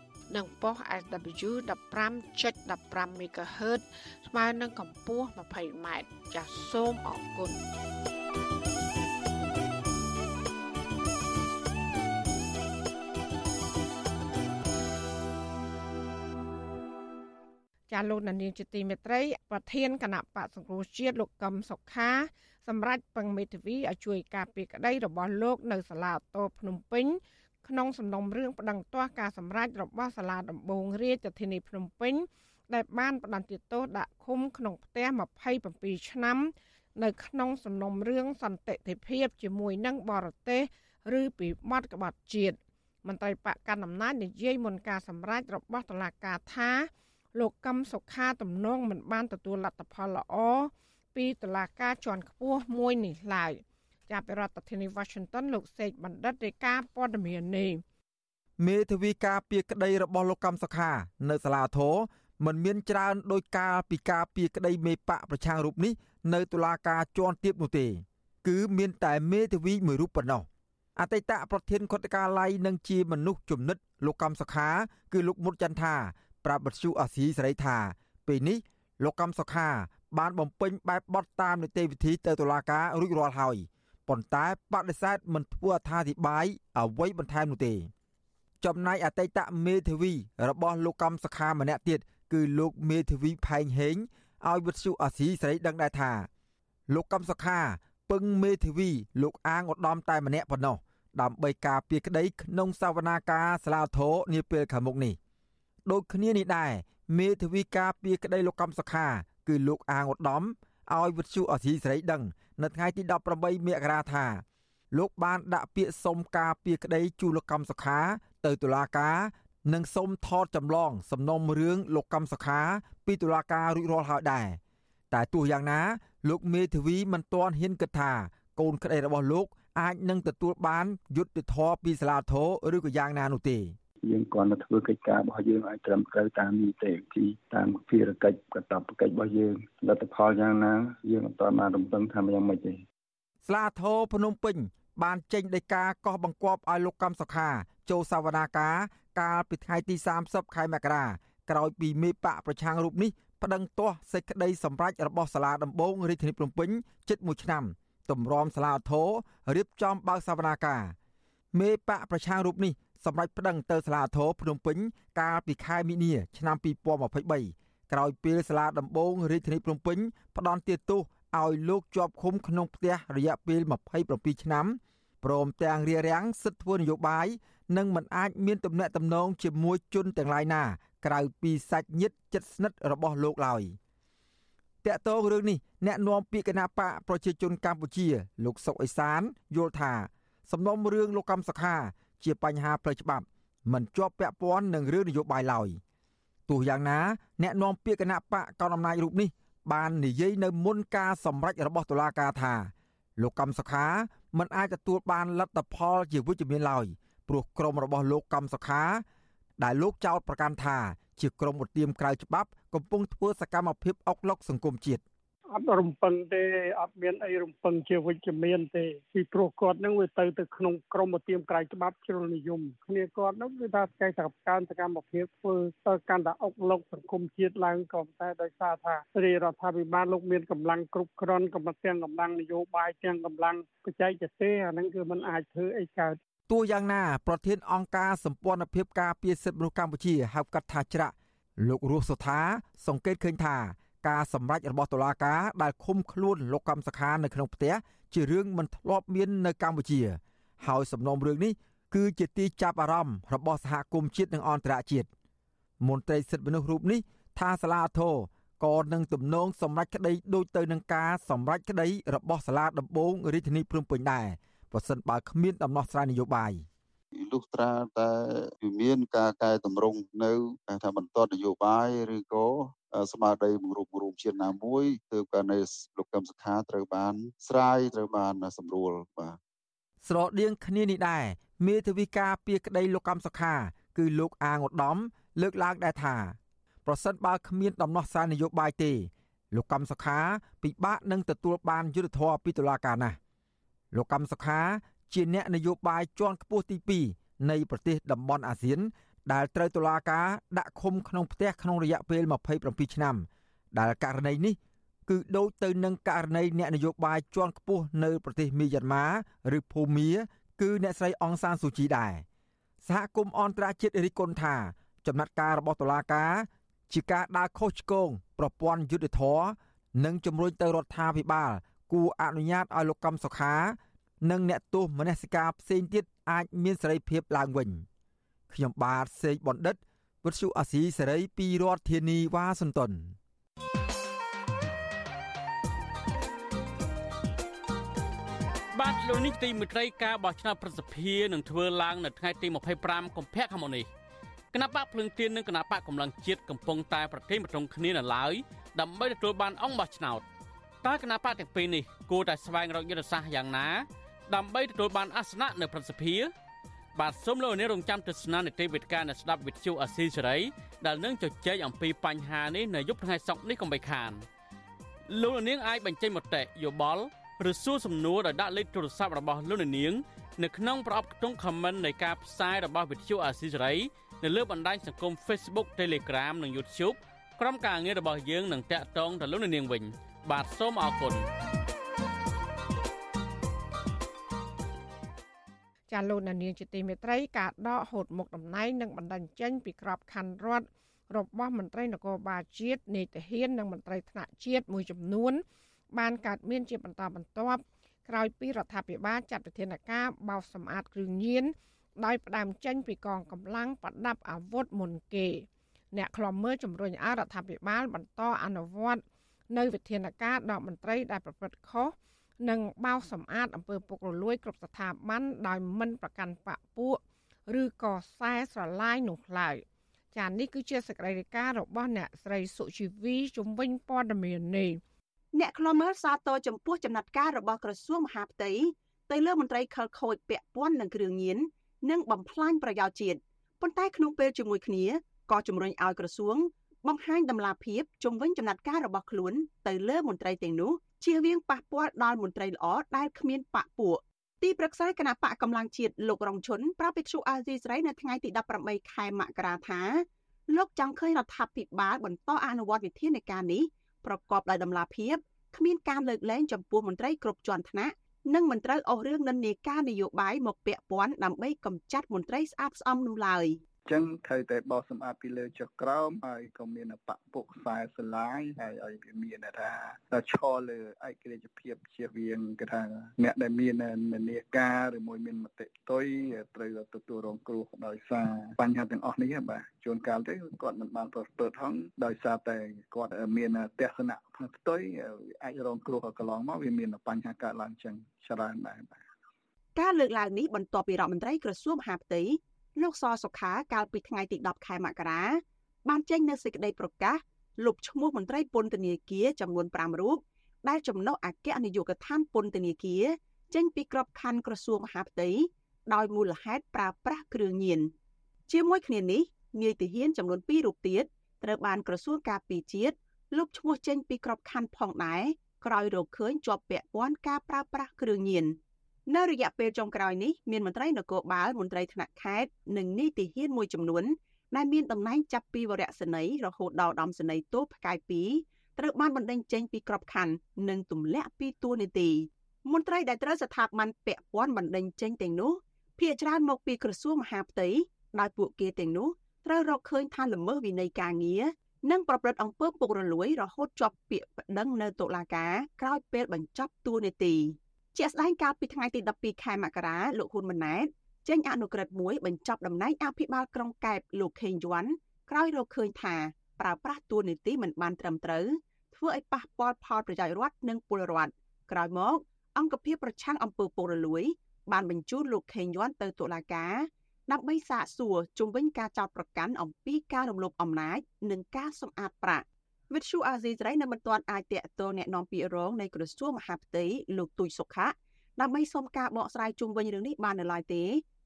និងប៉ុស SW 15.15 MHz ស្មើនឹងកម្ពស់ 20m ចាសសូមអរគុណចាលោកនានីជាទីមេត្រីប្រធានគណៈបកសង្គ្រោះជាតិលោកកឹមសុខាសម្រាប់ពឹងមេធាវីឲ្យជួយការពារក្តីរបស់លោកនៅសាលាតោភ្នំពេញ ក្នុងសំណុំរឿងប្តឹងទាស់ការសម្រេចរបស់សាលាដំបងរាជធានីភ្នំពេញដែលបានផ្តន្ទាទោសដាក់ឃុំក្នុងផ្ទះ27ឆ្នាំ នៅក្នុងសំណុំរឿងសន្តិភាពជាមួយនឹងបរទេសឬពីបទក្បត់ជាតិមន្ត្រីបកកណ្ដាលអំណាចនិយាយមុនការសម្រេចរបស់តុលាការថាលោកកឹមសុខាទំនងមិនបានទទួលលទ្ធផលល្អពីតុលាការជាន់ខ្ពស់មួយនេះឡើយ ចាប់ពីរដ្ឋធានី Washington លោកសេកបណ្ឌិតរាយការណ៍ព័ត៌មាននេះមេធាវីការពីក្តីរបស់លោកកម្មសខា នៅសាលាធរมันមានច្រើនដោយការពីការពីក្តីមេបកប្រឆាំងរូបនេះនៅតុលាការជាន់ទាបនោះទេ គឺមានតែមេធាវីមួយរូបប៉ុណ្ណោះអតីតប្រធានគណៈការឡៃនិងជាមនុស្សជំនិតលោកកម្មសខា គឺលោកមុតចន្ទថាប្រាប់បទសុអាស៊ីសេរីថាពេលនេះលោកកម្មសុខា បានបំពេញបែបបត់តាមនីតិវិធីទៅតុលាការរួចរាល់ហើយ ប៉ុន្តែបដិសេធមិនធ្វើអត្ថាធិប្បាយអ្វីបន្ថែមនោះទេ ចំណែកអតីតមេធាវីរបស់លោកកម្មសខាម្នាក់ទៀតគឺលោកមេធាវីផែងហេងឲ្យវិទ្យុអាស៊ីសេរីដឹងដែរថា លោកកម្មសខាពឹងមេធាវីលោកអាងឧត្តមតែម្នាក់ប៉ុណ្ណោះដើម្បីការពារក្តីក្នុងសវនាការសាលាធរនាពេលខាងមុខនេះដូចគ្នានេះដែរមេធាវីការពារក្តីលោកកម្មសខា គឺលោកអាងឧត្តម ឲ្យវិទ្យុអសីសេរីដឹង នៅថ្ងៃទី18មករាថាលោកបានដាក់ពាក្យសុំការពីក្តីជូលោកកម្មសុខា ទៅតុលាការនិងសុំថតចម្លង សំណុំរឿងលោកកម្មសុខា ពីតុលាការរួចរាល់ហើយដែរតែទោះយ៉ាងណា លោកមេធាវីមិនទាន់ហ៊ានគិតថាកូនក្តីរបស់លោកអាចនឹងទទួលបានយុត្តិធម៌ពីសាលាធរឬក៏យ៉ាងណានោះទេ យើងគ្រាន់តែធ្វើកិច្ចការរបស់យើងឲ្យត្រឹមត្រូវតាមនីតិវិធីតាមភារកិច្ចកតបកិច្ចរបស់យើងលទ្ធផលយ៉ាងណាយើងអត់បានរំពឹងថាយ៉ាងម៉េចទេស្លាធរភ្នំពេញ បានចេញដីកាកោះបង្គាប់ឲ្យលោកកម្មសុខាចូលសវនាការកាលពីថ្ងៃទី30ខែមករាក្រោយពីមេបកប្រឆាំងរូបនេះប្តឹងទាស់សេចក្តីសម្រេចរបស់សាលាដំបងរាជធានីភ្នំពេញជិត1ឆ្នាំទម្រាំសាលាធររៀបចំបើកសវនាការមេបកប្រឆាំងរូបនេះ សម្រេចប្តឹងទៅសាលាធរភ្នំពេញកាលពីខែមីនាឆ្នាំ2023ក្រោយពេលសាលាដំបងរាជធានីភ្នំពេញផ្ដន្ទាទោសឲ្យលោកជាប់ឃុំក្នុងផ្ទះរយៈពេល27ឆ្នាំព្រមទាំងរារាំងសិទ្ធិធ្វើនយោបាយនិងមិនអាចមានទំនាក់ទំនងជាមួយជនទាំងឡាយណា ក្រៅពីសាច់ញាតិជិតស្និទ្ធរបស់លោកឡើយតកតងរឿងនេះអ្នកនាំពាក្យគណៈបកប្រជាជនកម្ពុជា លោកសុកអេសានយល់ថា សំណុំរឿងលោកកម្មសខា ជាបញ្ហាផ្លូវច្បាប់មិនជាប់ពាក់ព័ន្ធនឹងរឿងនយោបាយឡើយទោះយ៉ាងណាអ្នកនាំពាក្យគណៈបកកណ្ដាលអំណាចរូបនេះបាននិយាយនៅមុនការសម្រេចរបស់តុលាការថាលោកកម្មសុខាមិនអាចទទួលបានលទ្ធផលជាវិជ្ជមានឡើយព្រោះក្រុមរបស់លោកកម្មសុខា ដែលលោកចោទប្រកាន់ថា ជាក្រុមឧទាមក្រៅច្បាប់កំពុងធ្វើសកម្មភាពអុកឡុកសង្គមជាតិ អត់រំពឹងទេអត់មានអីរំពឹងជាវិជ្ជមានទេពីព្រោះគាត់នឹងវាទៅទៅក្នុងក្រមឧទាមក្រៅច្បាប់ជ្រុលនិយមគ្នាគាត់នឹងគឺថាកែសកម្មសកម្មភាពធ្វើទៅកាន់តែអុកឡុកសង្គមជាតិឡើងក៏តែដោយសារថារាជរដ្ឋាភិបាលលោកមានកម្លាំងគ្រប់គ្រាន់កម្លាំងទាំងកម្លាំងនយោបាយទាំងកម្លាំងបច្ចេកទេសអានឹងគឺมันអាចធ្វើអីកើតទោះយ៉ាងណា ប្រធានអង្គការសម្ព័ន្ធភាពការពារសិទ្ធិមនុស្សកម្ពុជាហៅកាត់ថាច្រាក់លោករស់សុថា សង្កេតឃើញថា ការសម្រេចរបស់តុលាការដែលឃុំខ្លួនលោកកម្មសខានៅក្នុងផ្ទះជារឿងមិនធ្លាប់មាននៅកម្ពុជា ហើយសំណុំរឿងនេះគឺជាទីចាប់អារម្មណ៍របស់សហគមន៍ជាតិនិងអន្តរជាតិមន្ត្រីសិទ្ធិមនុស្សរូបនេះថាសាលាធរក៏នឹងទំនងសម្រេចក្តីដូចទៅនឹងការសម្រេចក្តីរបស់សាលាដំបងរាជធានីភ្នំពេញដែរប្រសិនបើគ្មានដំណោះស្រាយនយោបាយលុះត្រាតែមានការកែតម្រង់នៅថាបន្តនយោបាយឬក៏ ស្មារតីបង្រួបបង្រួមជាតិណាមួយទើបករណីលោកកឹមសុខាត្រូវបានស្រាយត្រូវបានសម្រួលបាទស្រដៀងគ្នានេះដែរមេធាវីការពីក្តីលោកកឹមសុខា គឺលោកអាងឧត្តមលើកឡើងដែរថាប្រសិនបើគ្មានដំណោះស្រាយនយោបាយទេលោកកឹមសុខាពិបាកនឹងទទួលបានយុត្តិធម៌ពីតុលាការណាស់លោកកឹមសុខាជាអ្នកនយោបាយជាន់ខ្ពស់ទី2នៃប្រទេសតំបន់អាស៊ាន ដែលត្រូវតុលាការដាក់ឃុំក្នុងផ្ទះក្នុងរយៈពេល27ឆ្នាំ ដែលករណីនេះគឺដូចទៅនឹងករណីអ្នកនយោបាយជាន់ខ្ពស់នៅប្រទេសមីយ៉ាន់ម៉ាឬភូមា គឺអ្នកស្រីអងសានស៊ូជីដែរសហគមន៍អន្តរជាតិរិះគន់ថា ចំណាត់ការរបស់តុលាការ ជាការដើរខុសឆ្គងប្រព័ន្ធយុត្តិធម៌និងជំរុញទៅរដ្ឋាភិបាល គួរអនុញ្ញាតឲ្យលោកកំសុខា និងអ្នកទោសមនសិការផ្សេងទៀតអាចមានសេរីភាពឡើងវិញ។ ខ្ញុំបាទសេកបណ្ឌិតវិទ្យុអាស៊ីសេរីពីរដ្ឋធានីវ៉ាស៊ីនតោនបាទលោកនេះទីមេត្រីការបោះឆ្នោតប្រសិទ្ធភាពនឹងធ្វើឡើងនៅថ្ងៃទី25កុម្ភៈខាងមុខនេះគណៈបកភ្លឹងទៀននិងគណៈបកកម្លាំងជាតិកំពុងតែប្រកេនប្រជុំគ្នានៅឡើយដើម្បីទទួលបានអង្គបោះឆ្នោតតើគណៈបកទាំងពីរនេះគួរតែស្វែងរកយុទ្ធសាស្ត្រយ៉ាងណា ដើម្បីទទួលបានអាសនៈនៅប្រសិទ្ធភាព បាទសូមលោកអ្នករងចាំទស្សនានីតិវិទ្យាអ្នកស្ដាប់វិទ្យុអាស៊ីសេរីដែលនឹងជជែកអំពីបញ្ហានេះនៅយប់ថ្ងៃសុក្រនេះកុំបីខានលោកនាងអាចបញ្ចេញមតិយោបល់ឬសួរសំណួរដោយដាក់លេខទូរស័ព្ទរបស់លោកនាងនៅក្នុងប្រអប់ខ្ទង់ comment នៃការផ្សាយរបស់វិទ្យុអាស៊ីសេរីនៅលើបណ្ដាញសង្គម Facebook Telegram និង YouTube ក្រុមការងាររបស់យើងនឹងតាក់ទងទៅលោកនាងវិញ បាទសូមអរគុណ ចាលោកនាងជាទីមេត្រីការដកហូតមុខតំណែងនិងបណ្ដឹងចេញពីក្របខ័ណ្ឌរដ្ឋរបស់មន្ត្រីនគរបាលជាតិនៃទាហាននិងមន្ត្រីថ្នាក់ជាតិមួយចំនួន បានកើតមានជាបន្តបន្ទាប់ក្រោយពីរដ្ឋាភិបាលចាត់វិធានការបោសសម្អាតគ្រឿងញៀនដោយផ្ដើមចេញពីកងកម្លាំងប្រដាប់អាវុធមុនគេ អ្នកខ្លំមើលជំរុញឲ្យរដ្ឋាភិបាលបន្តអនុវត្តនៅវិធានការដកមន្ត្រីដែលប្រព្រឹត្តខុស និងបោសសម្អាតអំពើពុករលួយគ្រប់ស្ថាប័នដោយមិនប្រកាន់បកពួកឬក៏ខ្សែស្រឡាយនោះឡើយចានេះគឺជាសកម្មភាពរបស់អ្នកស្រីសុជីវីជំនាញព័ត៌មាននេះអ្នកខ្លមើលសាទរចំពោះចំណាត់ការរបស់ក្រសួងមហាផ្ទៃទៅលើមន្ត្រីខលខូចពាក់ព័ន្ធនឹងគ្រឿងញៀននិងបំផ្លាញប្រយោជន៍ជាតិប៉ុន្តែក្នុងពេលជាមួយគ្នាក៏ជំរុញឲ្យក្រសួងបង្ហាញដំណាភាពជំវិញចំណាត់ការរបស់ខ្លួនទៅលើមន្ត្រីទាំងនោះ ជៀសវាងប៉ះពាល់ដល់មន្ត្រីល្អដែលគ្មានបកពួកទីប្រឹក្សាគណៈបកកម្លាំងជាតិលោករងឈុនប្រាប់វិទ្យុអាស៊ីសេរីនៅថ្ងៃទី18ខែមករាថាលោកចង់ឃើញរដ្ឋាភិបាលបន្តអនុវត្តវិធានការនេះប្រកបដោយតម្លាភាពគ្មានការលើកលែងចំពោះមន្ត្រីគ្រប់ជាន់ថ្នាក់និងមិនត្រូវអស់រឿងនិន្នាការនយោបាយមកពាក់ព័ន្ធដើម្បីកម្ចាត់មន្ត្រីស្អាតស្អំនោះឡើយ។ ចឹងត្រូវតែបោះសម្អាតពីលើចុះក្រោមហើយក៏មានបពពុកខ្សែស្រឡាយហើយឲ្យវាមានថាឈរលើឯករាជ្យភាពជៀសវាងគេថាអ្នកដែលមាននានាការឬមួយមានមតិផ្ទុយត្រូវទទួលរងគ្រោះដោយសារបញ្ហាទាំងអស់នេះបាទជួនកាលទៅគាត់មិនបានប្រព្រឹត្តហងដោយសារតែគាត់មានទស្សនៈផ្ទុយអាចរងគ្រោះកន្លងមកវាមានបញ្ហាកើតឡើងចឹងច្រើនដែរបាទការលើកឡើងនេះបន្ទាប់ពីរដ្ឋមន្ត្រីក្រសួងមហាផ្ទៃ លោកសសុខាកាលពីថ្ងៃទី10ខែមករាបានចេញនូវសេចក្តីប្រកាសលុបឈ្មោះមន្ត្រីពន្ធនាគារចំនួន5រូបដែលចំណុះអគ្គនាយកដ្ឋានពន្ធនាគារចេញពីក្របខ័ណ្ឌក្រសួងមហាផ្ទៃដោយមូលហេតុប្រើប្រាស់គ្រឿងញៀនជាមួយគ្នានេះនាយទាហានចំនួន2រូបទៀតត្រូវបានក្រសួងការពារជាតិលុបឈ្មោះចេញពីក្របខ័ណ្ឌផងដែរក្រោយរកឃើញជាប់ពាក់ព័ន្ធការប្រើប្រាស់គ្រឿងញៀន។ នៅរយៈពេលចុងក្រោយនេះមានមន្ត្រីនគរបាលមន្ត្រីថ្នាក់ខេត្តនិងនីតិហានមួយចំនួនដែលមានតំណែងចាប់ពីវរៈសេនីយ៍រហូតដល់ដំសេនីយ៍ទោសផ្កាយ2ត្រូវបានបណ្តេញចេញពីក្របខ័ណ្ឌនិងទម្លាក់ពីតួនាទីមន្ត្រីដែលត្រូវស្ថាប័នពាក់ព័ន្ធបណ្តេញចេញទាំងនោះភាគច្រើនមកពីក្រសួងមហាផ្ទៃដោយពួកគេទាំងនោះត្រូវរកឃើញថាល្មើសវិន័យការងារនិងប្រព្រឹត្តអំពើពុករលួយរហូតជាប់ពាក្យប្តឹងនៅតុលាការក្រោយពេលបញ្ចប់តួនាទី។ ជាក់ស្ដែងកាលពីថ្ងៃទី12ខែមករាលោកហ៊ុនម៉ាណែតចេញអនុក្រឹត្យមួយបញ្ចប់តំណែងអភិបាលក្រុងកែបលោកខេងយួនក្រោយរកឃើញថាប្រើប្រាស់តួនាទីមិនបានត្រឹមត្រូវធ្វើឲ្យប៉ះពាល់ផលប្រយោជន៍រដ្ឋនិងពលរដ្ឋក្រោយមក អង្គភាពប្រឆាំងអំពើពុករលួយ បានបញ្ជូនលោកខេងយួនទៅតុលាការដើម្បីសាកសួរជំវិញការចោទប្រកាន់អំពីការរំលោភអំណាចនិងការសម្អាតប្រាក់ វិទ្យុអាស៊ីសេរីនៅមិនទាន់អាចតាក់ទងแนะនាំពាក្យរងនៃក្រសួងមហាផ្ទៃលោកទូចសុខៈដើម្បីសុំការបកស្រាយជុំវិញរឿងនេះបាននៅឡើយទេ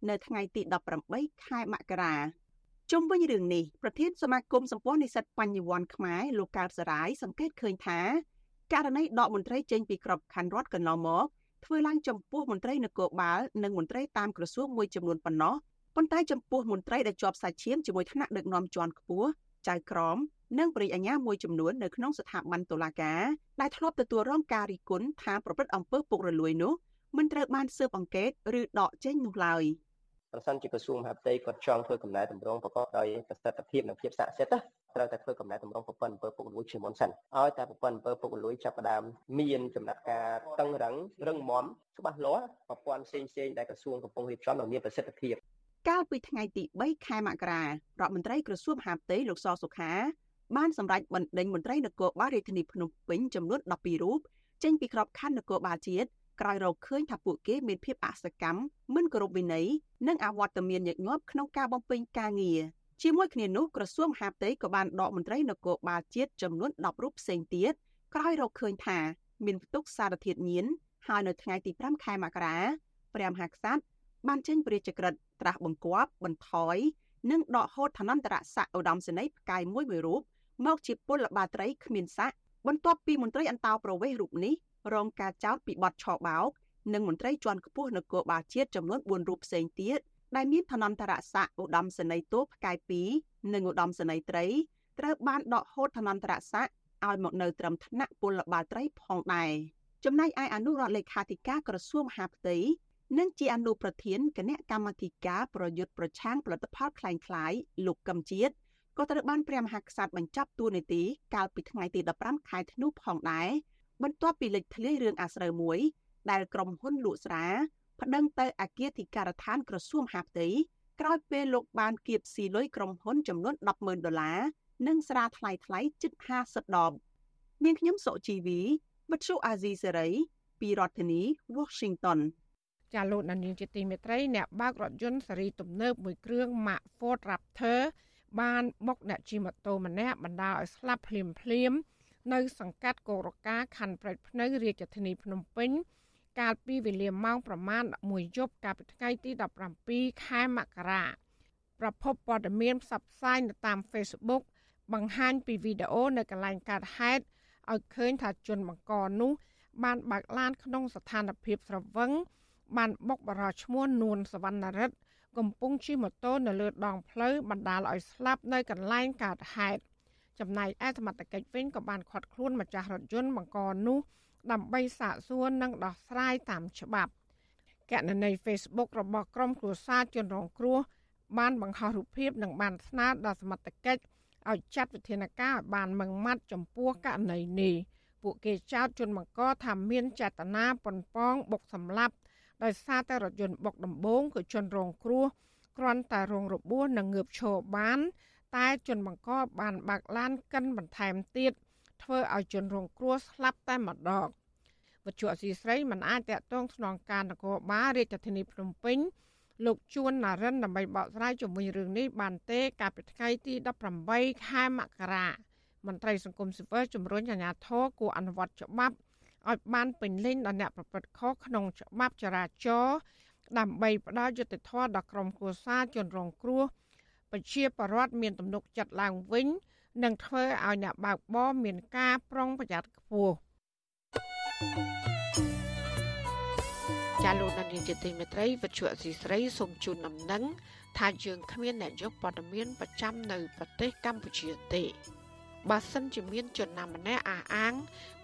នៅថ្ងៃទី18ខែមករាជុំវិញរឿងនេះប្រធានសមាគមសម្ព័ន្ធនិស្សិតបញ្ញវន្តខ្មែរលោកកើតសរាយសង្កេតឃើញថាករណីដកមន្ត្រីចេញពីក្របខ័ណ្ឌរដ្ឋកន្លងមកធ្វើឡើងចំពោះមន្ត្រីនគរបាលនិងមន្ត្រីតាមក្រសួងមួយចំនួនប៉ុណ្ណោះប៉ុន្តែចំពោះមន្ត្រីដែលជាប់សាច់ឈាមជាមួយថ្នាក់ដឹកនាំជាន់ខ្ពស់ ចៅក្រមនិងបរិយាអាញាមួយចំនួននៅក្នុងស្ថាប័នតុលាការដែលធ្លាប់ទទួលរងការរិះគន់ថាប្រព្រឹត្តអំពើពុករលួយនោះមិនត្រូវបានស៊ើបអង្កេតឬដកចេញនោះឡើយប្រសិនជាក្រសួងមហាផ្ទៃគាត់ចង់ធ្វើកំណែតម្រង់ប្រកបដោយប្រសិទ្ធភាពនិងភាពស័ក្តិសិទ្ធិត្រូវតែធ្វើកំណែតម្រង់ប្រព័ន្ធអំពើពុករលួយជាមុនសិនឲ្យតែប្រព័ន្ធអំពើពុករលួយចាប់ផ្ដើមមានចំណាត់ការតឹងរឹងរឹងមាំច្បាស់លាស់ប្រព័ន្ធផ្សេងផ្សេងដែលក្រសួងកំពុងរៀបចំនិងមានប្រសិទ្ធភាព កាលពីថ្ងៃទី3ខែមករារដ្ឋមន្ត្រីក្រសួងមហាផ្ទៃលោកសសុខាបានសម្រេចបណ្ដេញមន្ត្រីនគរបាលរាជធានីភ្នំពេញចំនួន12រូបចេញពីក្របខ័ណ្ឌនគរបាលជាតិក្រោយរកឃើញថាពួកគេមានភាពអសកម្មមិនគោរពវិន័យនិងអវត្តមានញឹកញាប់ក្នុងការបំពេញការងារជាមួយគ្នានោះក្រសួងមហាផ្ទៃក៏បានដកមន្ត្រីនគរបាលជាតិចំនួន10រូបផ្សេងទៀតក្រោយរកឃើញថាមានផ្ទុកសារធាតុញៀនហើយនៅថ្ងៃទី5ខែមករាព្រះមហាក្សត្របានចេញព្រះរាជក្រឹត្យ ត្រាស់បង្គាប់បន្ថយនិងដកហូតឋានន្តរស័ក្តិឧត្តមសេនីយ៍ផ្កាយមួយមួយរូបមកជាពលបាត្រីគ្មានស័ក្តិបន្ទាប់ពីមន្ត្រីអន្តោប្រវេសន៍រូបនេះរងការចោទពីបទឆបោកនិងមន្ត្រីជាន់ខ្ពស់នគរបាលជាតិចំនួន4រូបផ្សេងទៀតដែលមានឋានន្តរស័ក្តិឧត្តមសេនីយ៍ទោផ្កាយ2និងឧត្តមសេនីយ៍ត្រីត្រូវបានដកហូតឋានន្តរស័ក្តិឲ្យមកនៅត្រឹមថ្នាក់ពលបាលត្រីផងដែរចំណែកឯអនុរដ្ឋលេខាធិការក្រសួងមហាផ្ទៃ និងជាអនុប្រធានគណៈកម្មាធិការប្រយុទ្ធប្រឆាំងផលិតផលคล้ายៗលោកកឹមជាតិក៏ត្រូវបានព្រះមហាក្សត្របញ្ចប់តួនាទីកាលពីថ្ងៃទី15ខែធ្នូផងដែរបន្ទាប់ពីលេចធ្លាយរឿងអាស្រូវមួយ ដែលក្រុមហ៊ុនលក់ស្រាប្តឹងទៅអគារធិការដ្ឋានក្រសួងមហាផ្ទៃក្រោយពេលលោកបានគៀបស៊ីលុយក្រុមហ៊ុនចំនួន100000ដុល្លារនិងស្រាថ្លៃថ្លៃជិត50ដបនាងខ្ញុំសុជីវីវិទ្យុអាស៊ីសេរី ពីរដ្ឋធានី Washington ចាលោកនានីជាទីមេត្រីអ្នកបើករថយន្តសេរីទំនើបមួយគ្រឿងម៉ាក Ford Raptor បានបុកអ្នកជិះម៉ូតូម្នាក់បណ្ដាលឲ្យស្លាប់ភ្លាមភ្លាមនៅ សង្កាត់កោរកាខណ្ឌព្រែកភ្នៅរាជធានីភ្នំពេញកាលពីវេលាម៉ោងប្រមាណ1យប់កាលពីថ្ងៃទី17ខែមករាប្រភពព័ត៌មានផ្សព្វផ្សាយនៅតាម Facebook បង្ហាញពីវីដេអូនៅកន្លែងកើតហេតុឲ្យឃើញថាជនបង្កនោះ បានបើកឡានក្នុងស្ថានភាពស្រវឹង បានបុកបរិឈ្មោះនួនសវណ្ណរិទ្ធកំពុងជិះម៉ូតូនៅលើដងផ្លូវបណ្ដាលឲ្យស្លាប់នៅកន្លែងកើតហេតុចំណែកឯសមត្ថកិច្ចវិញក៏បានឃាត់ខ្លួនម្ចាស់រថយន្តបង្កនោះដើម្បីសាកសួរនិងដោះស្រាយតាមច្បាប់កណនី Facebook របស់ក្រុមគ្រួសារជនរងគ្រោះបានបង្ហោះរូបភាពនិងបានស្នើដល់សមត្ថកិច្ចឲ្យចាត់វិធានការឲ្យបានម៉ឺងម៉ាត់ចំពោះករណីនេះពួកគេចោទជនបង្កថាមានចេតនាប៉ុនប៉ងបុកសម្លាប់ ដោយសារតែរថយន្តបុកដំបូងគឺជនរងគ្រោះគ្រាន់តែរងរបួសនិងងើបឈរបាន តែជនបង្កបានបើកឡានកិនបន្ថែមទៀតធ្វើឲ្យជនរងគ្រោះស្លាប់តែម្ដងវត្ថុអសីស្រីមិនអាចតកតងស្នងការនគរបាលរាជធានីភ្នំពេញលោកជួនណារិនដើម្បីបកស្រាយជំវិញរឿងនេះបានទេកាលពីថ្ងៃទី18ខែមករាមន្ត្រីសង្គមស៊ីវិលជំរុញអាជ្ញាធរគួរអនុវត្តច្បាប់ ឲ្យបានពេញលេញដល់អ្នកប្រព្រឹត្តខុសក្នុងច្បាប់ចរាចរណ៍ដើម្បីផ្ដល់យុត្តិធម៌ដល់ក្រុមគូសាជនរងគ្រោះប្រជាពលរដ្ឋមានទំនុកចិត្តឡើងវិញនិងធ្វើឲ្យអ្នកបើកបរមានការប្រុងប្រយ័ត្នខ្ពស់ចាលោកនាយកជាទីមេត្រីវិទ្យុអសីស្រីសូមជូនដំណឹងថាយើងគ្មានអ្នកយកព័ត៌មានប្រចាំនៅប្រទេសកម្ពុជាទេ បើសិនជាមានជនណាម្នាក់អះអាង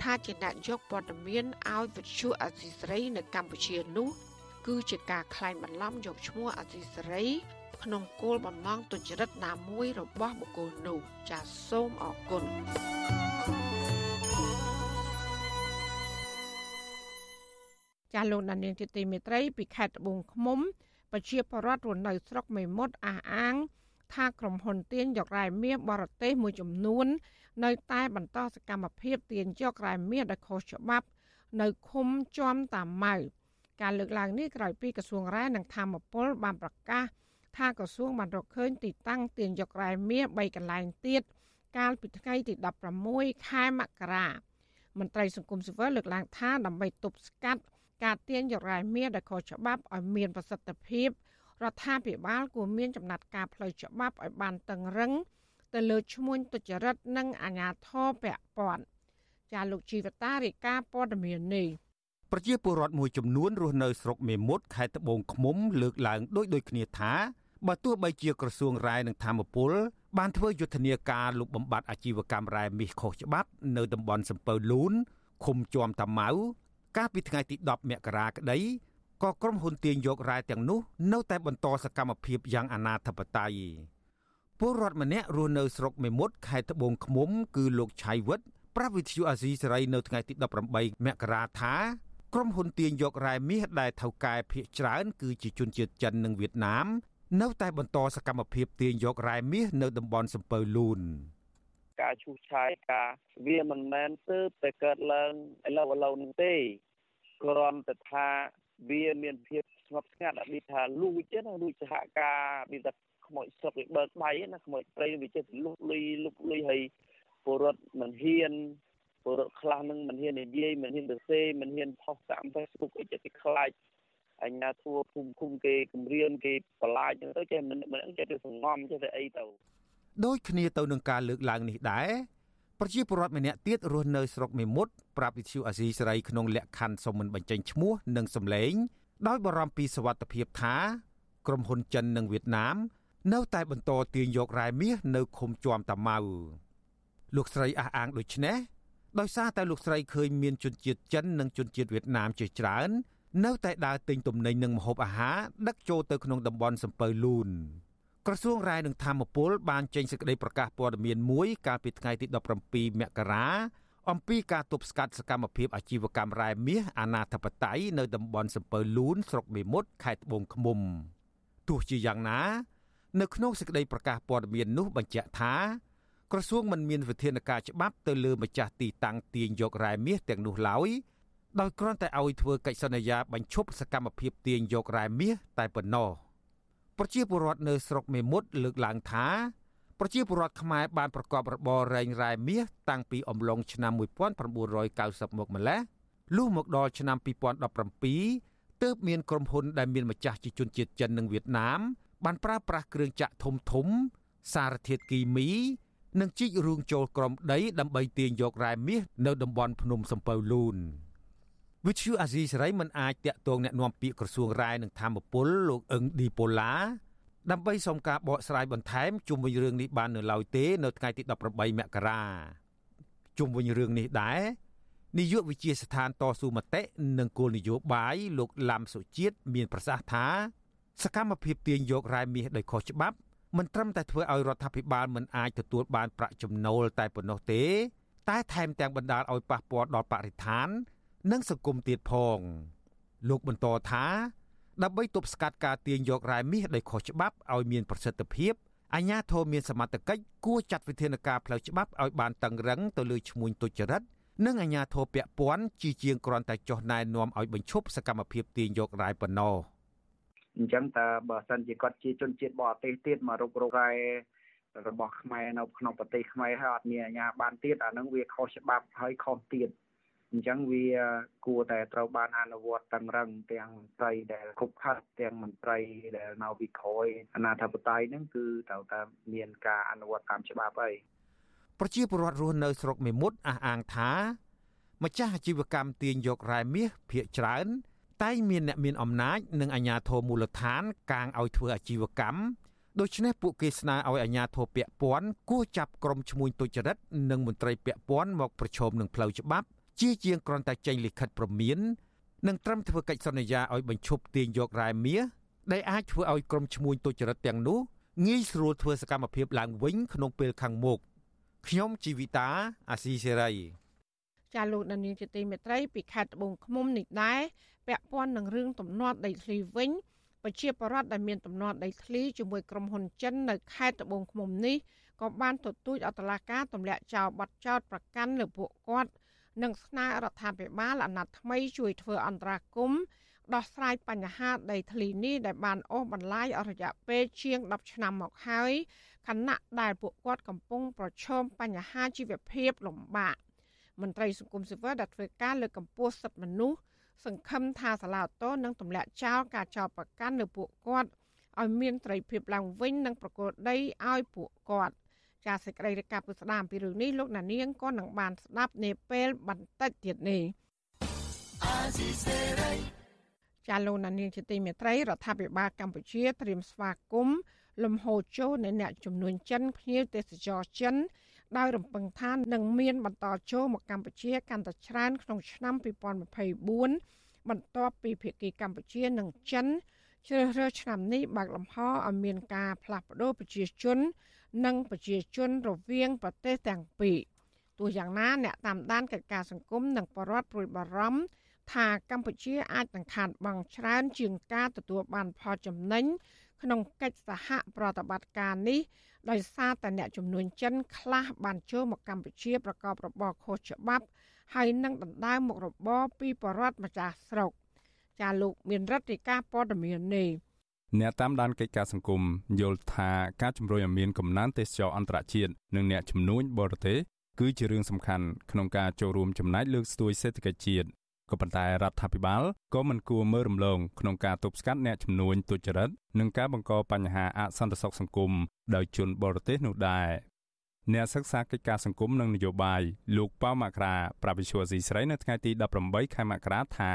ថាជាអ្នកយកព័ត៌មានឲ្យវិទ្យុអសីស្រីនៅកម្ពុជានោះ គឺជាការក្លែងបន្លំយកឈ្មោះអសីស្រី ក្នុងគោលបំណងទុច្ចរិតណាមួយរបស់បុគ្គលនោះចាសសូមអរគុណចាលោកដានៀងជាទីមេត្រីពីខេត្តត្បូងឃ្មុំ ប្រជាពលរដ្ឋរស់នៅស្រុកមេមត់អះអាងថា ក្រុមហ៊ុនទៀនយករ៉ែមាសបរទេសមួយចំនួន នៅ តែបន្តសកម្មភាពទៀនយករ៉ែមាសដោយខុសច្បាប់ នៅឃុំជាំតាម៉ៅការលើកឡើងនេះក្រោយពីក្រសួងរ៉ែនិងធម្មពលបានប្រកាសថាក្រសួងបានរកឃើញទីតាំងទៀនយករ៉ែមាស3កន្លែងទៀតកាលពីថ្ងៃទី16ខែមករាមន្ត្រីសង្គមស៊ីវិលលើកឡើងថាដើម្បីទប់ស្កាត់ការទាញយករ៉ែមាសដែលខុសច្បាប់ឲ្យមានប្រសិទ្ធភាព រដ្ឋាភិបាលគួរមានចំណាត់ការផ្លូវច្បាប់ឲ្យបានតឹងរឹង ទៅលើឈ្មួញទុច្ចរិតនិងអាជ្ញាធរពាក់ព័ន្ធចាលោកជីវតារាយការណ៍ព័ត៌មាននេះប្រជាពលរដ្ឋមួយចំនួនរស់នៅស្រុកមេមត់ខេត្តត្បូងឃ្មុំលើកឡើងដូចដូចគ្នាថាបើទោះបីជាក្រសួងរាយនឹងធម្មពលបានធ្វើយុទ្ធនាការលុបបំបាត់អាជីវកម្មរ៉ែមាសខុសច្បាប់ នៅតំបន់សំពៅលូនឃុំជាំតាម៉ៅកាលពីថ្ងៃទី10មករាក្តី ក៏ក្រុមហ៊ុនទាញយករ៉ែទាំងនោះនៅតែបន្តសកម្មភាពយ៉ាងអនាធបត័យពលរដ្ឋម្នាក់រស់នៅស្រុកមេមត់ខេត្តត្បូងឃ្មុំ គឺលោកឆៃវិតប្រាវិទ្យុអាស៊ីសេរីនៅថ្ងៃទី18មករាថាក្រុមហ៊ុនទាញយករ៉ែមាសដែលថៅកែភៀកច្រើន គឺជាជនជាតិចិននិងវៀតណាម នៅតែបន្តសកម្មភាពទាញយករ៉ែមាសនៅតំបន់សំពៅលូនការឈូសឆាយការវាមិនមែនទើបតែកើតឡើងឥឡូវឥឡូវនេះទេគ្រាន់តែថា វាមានភាពស្ងប់ស្ងាត់អត់មានថាលួចទេណាលួចសហការមានតែខ្មោចស្រុកវាបើកដៃណាខ្មោចព្រៃវាចេះលុកលុយលុកលុយហើយពលរដ្ឋមិនហ៊ានពលរដ្ឋខ្លះនឹងមិនហ៊ាននិយាយមិនហ៊ានទៅសេមិនហ៊ានផុសតាម Facebook អីចេះតែខ្លាចអញ្ញាធัวភូមិឃុំគេគម្រាមគេបន្លាចទៅចេះមិនមិនចេះទៅសងំចេះតែអីទៅដូចគ្នាទៅនឹងការលើកឡើងនេះដែរ ប្រជាពលរដ្ឋម្នាក់ទៀតរស់នៅស្រុកមេមត់ប្រាប់វិទ្យុអាស៊ីសេរីក្នុងលក្ខខណ្ឌសុំមិនបញ្ចេញឈ្មោះនិងសម្លេង ដោយបារម្ភពីសវត្ថិភាពថាក្រុមហ៊ុនចិននិងវៀតណាម នៅតែបន្តទាញយករ៉ែមាសនៅឃុំជាំតាម៉ៅលោកស្រីអះអាងដូចនេះដោយសារតែលោកស្រីឃើញមានជនជាតិចិននិងជនជាតិវៀតណាមជាច្រើននៅតែដើរទិញទំនិញនិងម្ហូបអាហារដឹកចូលទៅក្នុងតំបន់សំពៅលូន ក្រសួងរាយនឹងធម្មពលបានចេញសេចក្តីប្រកាសព័ត៌មានមួយកាលពីថ្ងៃទី17មករាអំពីការទប់ស្កាត់សកម្មភាពអាជីវកម្មរ៉ែមាសអាណាធិបតេយ្យនៅតំបន់សំពៅលូនស្រុកមេមត់ខេត្តត្បូងឃ្មុំទោះជាយ៉ាងណា នៅក្នុងសេចក្តីប្រកាសព័ត៌មាននោះបញ្ជាក់ថាក្រសួងមិនមានវិធានការច្បាប់ទៅលើម្ចាស់ទីតាំងទាញយករ៉ែមាសទាំងនោះឡើយដោយគ្រាន់តែឲ្យធ្វើកិច្ចសន្យាបញ្ឈប់សកម្មភាពទាញយករ៉ែមាសតែប៉ុណ្ណោះ ប្រជាពលរដ្ឋនៅស្រុកមេមត់លើកឡើងថាប្រជាពលរដ្ឋខ្មែរបានប្រកបរបររែងរ៉ែមាសតាំងពីអំឡុងឆ្នាំ1990មកម្ល៉េះលុះមកដល់ឆ្នាំ2017ទើបមានក្រុមហ៊ុនដែលមានម្ចាស់ជាជនជាតិចិននិងវៀតណាមបានប្រើប្រាស់គ្រឿងចាក់ធំធំ សារធាតុគីមីនិងជីករូងចូលក្រំដីដើម្បីទាញយករ៉ែមាសនៅតំបន់ភ្នំសំពៅលូន វិទ្យុអាស៊ីសេរីមិនអាចតាក់ទងแนะនាំពាក្យក្រសួងរ៉ែនិងធម្មពលលោកអឹងឌីប៉ូឡាដើម្បីសុំការបកស្រាយបន្ថែមជុំវិញរឿងនេះបាននៅឡើយទេនៅថ្ងៃទី18មករាជុំវិញរឿងនេះដែរនាយកវិទ្យាស្ថានតស៊ូមតិនិងគោលនយោបាយលោកឡាំសុជាតិមានប្រសាសន៍ថា សកម្មភាពទាញយករ៉ែមាសដោយខុសច្បាប់មិនត្រឹមតែធ្វើឲ្យរដ្ឋាភិបាលមិនអាចទទួលបានប្រាក់ចំណូលតែប៉ុណ្ណោះទេ តែថែមទាំងបណ្ដាលឲ្យប៉ះពាល់ដល់បរិស្ថាន និងសង្គមទៀតផង លោកបន្តថាដើម្បីទប់ស្កាត់ការទាញយករ៉ែមាសដោយខុសច្បាប់ឲ្យមានប្រសិទ្ធភាពអាជ្ញាធរមានសមត្ថកិច្ចគួរចាត់វិធានការផ្លូវច្បាប់ឲ្យបានតឹងរឹងទៅលើឈ្មួញទុច្ចរិតនិងអាជ្ញាធរពាក់ព័ន្ធជាជាងគ្រាន់តែចុះណែនាំឲ្យបញ្ឈប់សកម្មភាពទាញយករ៉ែប៉ុណ្ណោះអញ្ចឹងតើបើសិនជាគាត់ជាជនជាតិបរទេសទៀតមករុករករ៉ែរបស់ខ្មែរនៅក្នុងប្រទេសខ្មែរហើយអត់មានអាជ្ញាបានទៀតអានឹងវាខុសច្បាប់ហើយខុសទៀត អញ្ចឹងវាគួរតែត្រូវបានអនុវត្តតឹងរឹងទាំងមន្ត្រីដែលគុកខាត់ទាំងមន្ត្រីដែលនៅពីក្រោយអាណាធិបតេយ្យហ្នឹងគឺត្រូវតែមានការអនុវត្តតាមច្បាប់ហើយប្រជាពលរដ្ឋរស់នៅស្រុកមេមត់អះអាងថា ម្ចាស់អាជីវកម្មទាញយករ៉ែមាសភ ieck ច្រើន តែងមានអ្នកមានអំណាចនិងអាជ្ញាធរមូលដ្ឋាន កាងឲ្យធ្វើអាជីវកម្មដូច្នេះពួកគេស្នើឲ្យអាជ្ញាធរពាក់ព័ន្ធគួរចាប់ក្រុមឈ្មួញទុច្ចរិតនិងមន្ត្រីពាក់ព័ន្ធមកប្រឈមនឹងផ្លូវច្បាប់ ជាជាងគ្រាន់តែចេញលិខិតព្រមាននិងត្រឹមធ្វើកិច្ចសន្យាឲ្យបញ្ឈប់ទាញយករ៉ែមាសដែលអាចធ្វើឲ្យក្រុមឈ្មួញទុច្ចរិតទាំងនោះងាយស្រួលធ្វើសកម្មភាពឡើងវិញក្នុងពេលខាងមុខខ្ញុំជីវិតាអាស៊ីសេរីចាលោកដានៀងជាទីមេត្រីពីខេត្តត្បូងឃ្មុំនេះដែរពាក់ព័ន្ធនឹងរឿងទំនាស់ដីធ្លីវិញប្រជាពលរដ្ឋដែលមានទំនាស់ដីធ្លីជាមួយក្រុមហ៊ុនចិននៅខេត្តត្បូងឃ្មុំនេះក៏បានទទូចអតឡាការទម្លាក់ចោលបាត់ចោតប្រកាន់លើពួកគាត់ និងស្នើរដ្ឋាភិបាលអាណត្តិថ្មីជួយធ្វើអន្តរាគមន៍ដោះស្រាយបញ្ហាដីធ្លីនេះដែលបានអូសបន្លាយអស់រយៈពេលជាង10ឆ្នាំមកហើយខណៈដែលពួកគាត់កំពុងប្រឈមបញ្ហាជីវភាពលំបាកមន្ត្រីសង្គមស៊ីវិលដែលធ្វើការលើកកម្ពស់សិទ្ធិមនុស្សសង្ឃឹមថាសាលាតូនឹងទម្លាក់ចោលការចោទប្រកាន់លើពួកគាត់ឲ្យមានត្រីភាពឡើងវិញនិងប្រកល់ដីឲ្យពួកគាត់ ចាសសេចក្តីរាយការណ៍ពុស្ដាអំពីរឿងនេះលោកណានៀងក៏នឹងបានស្ដាប់នាពេលបន្តិចទៀតនេះចាលោកណានៀងជាទីមេត្រីរដ្ឋាភិបាលកម្ពុជាត្រៀមស្វាគមន៍លំហូរចូលនៃអ្នកចំនួនចិនភ្ញៀវទេសចរចិនដោយរំពឹងថានឹងមានបន្តចូលមកកម្ពុជាកាន់តែច្រើនក្នុងឆ្នាំ2024បន្ទាប់ពីភាគីកម្ពុជានិងចិនជ្រើសរើសឆ្នាំនេះបើកលំហឲ្យមានការផ្លាស់ប្តូរប្រជាជន និងប្រជាជនរវាងប្រទេសទាំងពីរទោះយ៉ាងណាអ្នកតាមដានកិច្ចការសង្គមនិងបរដ្ឋព្រួយបារម្ភថាកម្ពុជាអាចនឹងខាតបង់ច្រើនជាងការទទួលបានផលចំណេញក្នុងកិច្ចសហប្រតិបត្តិការនេះដោយសារតែអ្នកចំនួនចិនខ្លះបានចូលមកកម្ពុជាប្រកបរបរខុសច្បាប់ហើយនឹងដណ្ដើមមុខរបរពីបរដ្ឋម្ចាស់ស្រុកចាលោកមានរដ្ឋាភិការព័ត៌មាននេះ អ្នកតាមដានកិច្ចការសង្គមយល់ថាការជំរុញឲ្យមានកំណើនទេសចរអន្តរជាតិនិងអ្នកជំនួញបរទេសគឺជារឿងសំខាន់ក្នុងការចូលរួមចំណែកលើកស្ទួយសេដ្ឋកិច្ចជាតិក៏ប៉ុន្តែរដ្ឋាភិបាលក៏មិនគួរមើលរំលងក្នុងការទប់ស្កាត់អ្នកជំនួញទុច្ចរិតនិងការបង្កបញ្ហាអសន្តិសុខសង្គមដោយជនបរទេសនោះដែរអ្នកសិក្សាកិច្ចការសង្គមនិងនយោបាយលោកប៉ៅមករាប្រាប់វិសុវស៊ីស្រីនៅថ្ងៃទី18ខែមករាថា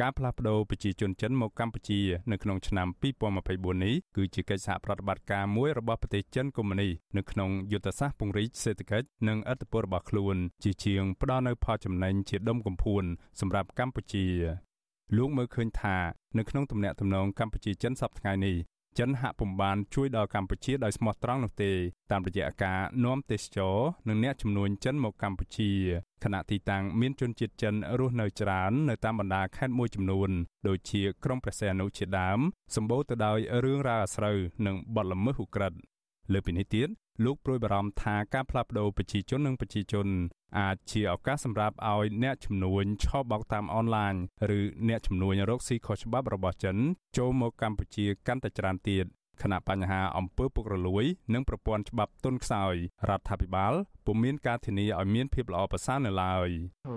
ការផ្លាស់ប្តូរប្រជាជនចិនមកកម្ពុជានៅក្នុងឆ្នាំ2024នេះគឺជាកិច្ចសហប្រតិបត្តិការមួយរបស់ប្រទេសចិនកុម្មុយនីនៅក្នុងយុទ្ធសាស្ត្រពង្រីកសេដ្ឋកិច្ចនិងអធិបតេយ្យរបស់ខ្លួនជាជាងផ្ដល់នូវផលចំណេញជាដុំកំភួនសម្រាប់កម្ពុជាលោកមើលឃើញថានៅក្នុងទំនាក់ទំនងកម្ពុជាចិនសប្តាហ៍នេះ ចិនហាក់ពុំបានជួយដល់កម្ពុជាដោយស្មោះត្រង់នោះទេតាមរយៈការនាំទេសចរនិងអ្នកជំនួញចិនមកកម្ពុជាខណៈទីតាំងមានជនជាតិចិនរស់នៅច្រើននៅតាមបណ្ដាខេត្តមួយចំនួនដូចជាក្រុងព្រះសីហនុជាដើមសម្បូរទៅដោយរឿងរ៉ាវអាស្រូវនិងបទល្មើសឧក្រិដ្ឋលើពីនេះទៀត លោកព្រួយបារម្ភថាការផ្លាស់ប្តូរប្រជាជននិងប្រជាជនអាចជាឱកាសសម្រាប់ឲ្យអ្នកជំនួញឆបោកតាមអនឡាញឬអ្នកជំនួញរកស៊ីខុសច្បាប់របស់ចិនចូលមកកម្ពុជាកាន់តែច្រើនទៀត ខណៈបញ្ហាអំពើពុករលួយ និងប្រព័ន្ធច្បាប់ទុនខ្សោយរដ្ឋាភិបាលពុំមានការធានាឲ្យមានភាពល្អប្រសើរនៅឡើយ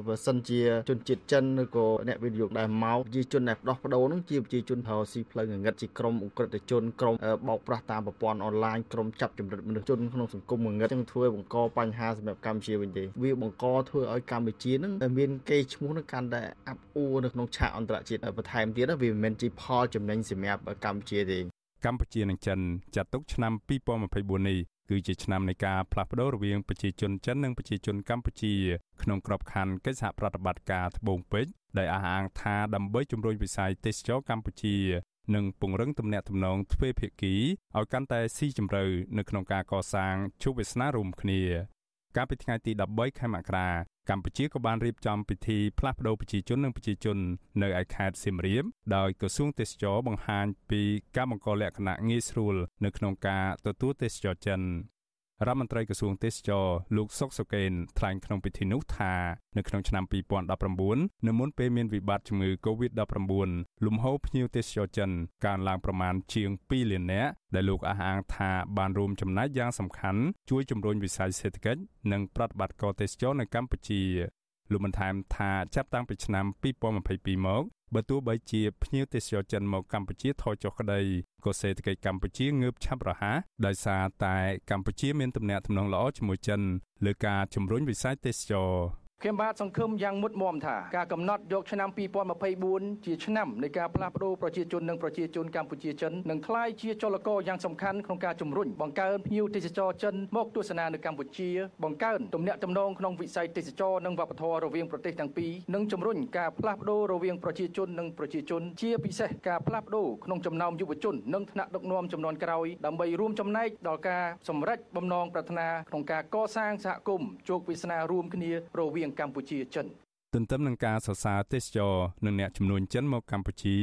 បើសិនជាជនជាតិចិនឬក៏អ្នកវិនិយោគដែលមកប្រជាជនដែលផ្ដោះប្ដូរនឹងជាប្រជាជនហៅស៊ីផ្លូវងងឹតជាក្រុមអ ுக ្រិតជនក្រុមបោកប្រាស់តាមប្រព័ន្ធអនឡាញក្រុមចាប់ចម្រិតមនុស្សជនក្នុងសង្គមងងឹតនឹងធ្វើបង្កបញ្ហាសម្រាប់កម្ពុជាវិញទេវាបង្កធ្វើឲ្យកម្ពុជានឹងមានគេឈ្មោះនឹងកាន់តែអាប់អួរនៅក្នុងឆាកអន្តរជាតិបន្ថែមទៀតវាមិនមែនជាផលចំណេញសម្រាប់កម្ពុជាទេ កម្ពុជានិងចិនចាត់ទុកឆ្នាំ2024នេះគឺជាឆ្នាំនៃការផ្លាស់ប្តូររវាងប្រជាជនចិននិងប្រជាជនកម្ពុជាក្នុងក្របខ័ណ្ឌកិច្ចសហប្រតិបត្តិការត្បូងពេជ្រដែលអះអាងថាដើម្បីជំរុញវិស័យទេសចរកម្ពុជានិងពង្រឹងទំនាក់ទំនងទ្វេភាគីឲ្យកាន់តែស៊ីជម្រៅនៅក្នុងការកសាងជោគវាសនារួមគ្នាកាលពីថ្ងៃទី13ខែមករា កម្ពុជាក៏បានរៀបចំពិធីផ្លាស់ប្តូរប្រជាជននិងប្រជាជននៅឯខេត្តសៀមរាបដោយក្រសួងទេសចរបង្ហាញពីការបង្កលក្ខណៈងាយស្រួលនៅក្នុងការទទួលទេសចរចិន រដ្ឋមន្ត្រីក្រសួងទេសចរលោកសុកសុកេនថ្លែងក្នុងពិធីនោះថានៅក្នុងឆ្នាំ2019នៅមុនពេលមានវិបត្តិជំងឺ Covid-19 លំហូរភ្ញៀវទេសចរចិនកើនឡើងប្រមាណជាង2លាននាក់ដែលលោកអះអាងថាបានរួមចំណែកយ៉ាងសំខាន់ជួយជំរុញវិស័យសេដ្ឋកិច្ចនិងប្រតិបត្តិការទេសចរនៅកម្ពុជា លោកបានថែមថាចាប់តាំងពីឆ្នាំ2022មកបើទោះបីជាភ្ញៀវទេសចរចិនមកកម្ពុជាថយចុះក្តីក៏សេដ្ឋកិច្ចកម្ពុជាងើបឆាប់រហ័សដោយសារតែកម្ពុជាមានទំនាក់ទំនងល្អជាមួយចិនលើការជំរុញវិស័យទេសចរ ខ្ញុំបាទសង្ឃឹមយ៉ាងមុតមមថាការកំណត់យកឆ្នាំ2024ជាឆ្នាំនៃការផ្លាស់ប្តូរប្រជាជននិងប្រជាជនកម្ពុជាចិននឹងក្លាយជាចលករយ៉ាងសំខាន់ក្នុងការជំរុញបង្កើនភ្ញៀវទេសចរចិនមកទស្សនានៅកម្ពុជាបង្កើនទំនាក់ទំនងក្នុងវិស័យទេសចរនិងវប្បធម៌រវាងប្រទេសទាំងពីរនិងជំរុញការផ្លាស់ប្តូររវាងប្រជាជននិងប្រជាជនជាពិសេសការផ្លាស់ប្តូរក្នុងចំណោមយុវជននិងថ្នាក់ដឹកនាំចំនួនក្រោយដើម្បីរួមចំណែកដល់ការសម្រេចបំណងប្រាថ្នាក្នុងការកសាងសហគមន៍ជោគវាសនារួមគ្នារវាងងកម្ពុជាចិនទន្ទឹមនឹងការសរសើរទេសចរនិងអ្នកចំនួនចិនមកកម្ពុជា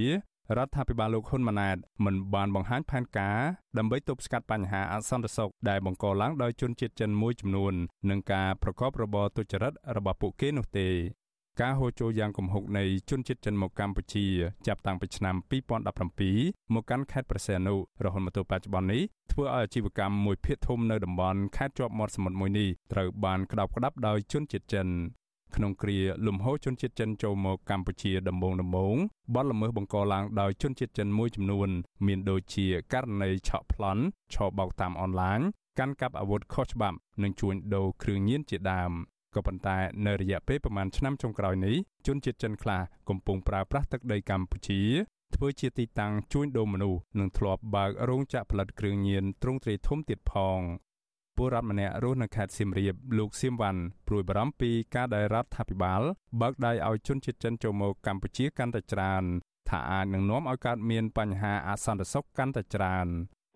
រដ្ឋាភិបាលលោកហ៊ុនម៉ាណែតមិនបានបង្ហាញផែនការដើម្បីទប់ស្កាត់បញ្ហាអសន្តិសុខដែលបង្កឡើងដោយជនជាតិចិនមួយចំនួននិងការប្រកបរបរទុច្ចរិតរបស់ពួកគេនោះទេ ការហូរចូលយ៉ាងគំហុកនៃជនជាតិចិនមកកម្ពុជា ចាប់តាំងពីឆ្នាំ2017មកកាន់ខេត្តព្រះសីហនុរហូតមកទល់បច្ចុប្បន្ននេះធ្វើឲ្យអាជីវកម្មមួយភាគធំនៅតំបន់ខេត្តជាប់មាត់សមុទ្រមួយនេះត្រូវបានក្តោបក្តាប់ដោយជនជាតិចិនក្នុងគ្រាលំហូរជនជាតិចិនចូលមកកម្ពុជាដំបូងដំបូងបទល្មើសបង្កឡើងដោយជនជាតិចិនមួយចំនួន មានដូចជាករណីឆក់ប្លន់ឆបោកតាមអនឡាញកាន់កាប់អាវុធខុសច្បាប់និងជួញដូរគ្រឿងញៀនជាដើម ក៏ប៉ុន្តែនៅរយៈពេលប្រមាណឆ្នាំចុងក្រោយនេះជនជាតិចិនខ្លះកំពុងប្រើប្រាស់ទឹកដីកម្ពុជាធ្វើជាទីតាំងជួញដូរមនុស្សនិងធ្លាប់បើករោងចក្រផលិតគ្រឿងញៀនទ្រង់ទ្រាយធំទៀតផងពលរដ្ឋម្នាក់រស់នៅខេត្តសៀមរាបលោកសៀមវ៉ាន់ព្រួយបារម្ភពីការដែលរដ្ឋាភិបាលបើកដៃឲ្យជនជាតិចិនចូលមកកម្ពុជាកាន់តែច្រើនថាអាចនឹងនាំឲ្យកើតមានបញ្ហាអសន្តិសុខកាន់តែច្រើន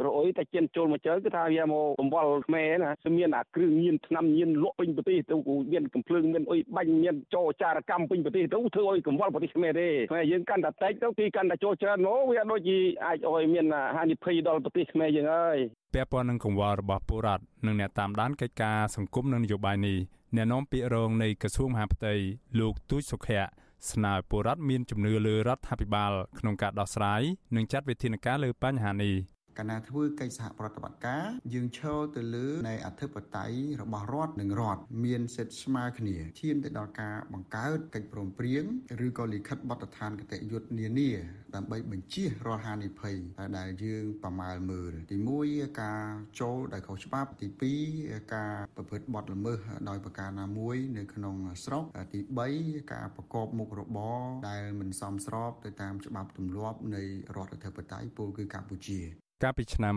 រអុយតែជិនចូលមកជើគឺថាវាមកបង្វល់ខ្មែរណាមានអាគ្រឿងញៀនឆ្នាំញៀនលក់ពេញប្រទេសទៅមានកំភ្លើងមានអុយបាញ់មានចោចារកម្មពេញប្រទេសទៅធ្វើឲ្យកង្វល់ប្រទេសខ្មែរទេខ្មែរយើងកាន់តែតិចទៅទីកាន់តែចូលច្រើនមកវាដូចជាអាចឲ្យមានហានិភ័យដល់ប្រទេសខ្មែរយើងហើយពាក់ព័ន្ធនឹងកង្វល់របស់ពលរដ្ឋនិងអ្នកតាមដានកិច្ចការសង្គមនិងនយោបាយនេះអ្នកនាំពាក្យរងនៃក្រសួងមហាផ្ទៃលោកទូចសុខៈស្នើពលរដ្ឋមានជំនឿលើរដ្ឋាភិបាលក្នុងការដោះស្រាយនិងចាត់វិធានការលើបញ្ហានេះ កាលណាធ្វើកិច្ចសហប្រតិបត្តិការយើងឈរទៅលើនៃអធិបតេយ្យរបស់រដ្ឋនិងរដ្ឋមានសិទ្ធិស្មើគ្នាឈានទៅដល់ការបង្កើតកិច្ចព្រមព្រៀងឬក៏លិខិតបទដ្ឋានគតិយុត្តនានាដើម្បីបញ្ជៀសរាល់ហានិភ័យដែលយើងប្រមាលមើលទី1ការចូលដោយខុសច្បាប់ទី2ការប្រព្រឹត្តបទល្មើសដោយប្រការណាមួយនៅក្នុងស្រុកទី3ការប្រកបមុខរបរដែលមិនសមស្របទៅតាមច្បាប់ទម្លាប់នៃរដ្ឋអធិបតេយ្យពលគឺកម្ពុជា កាលពីឆ្នាំ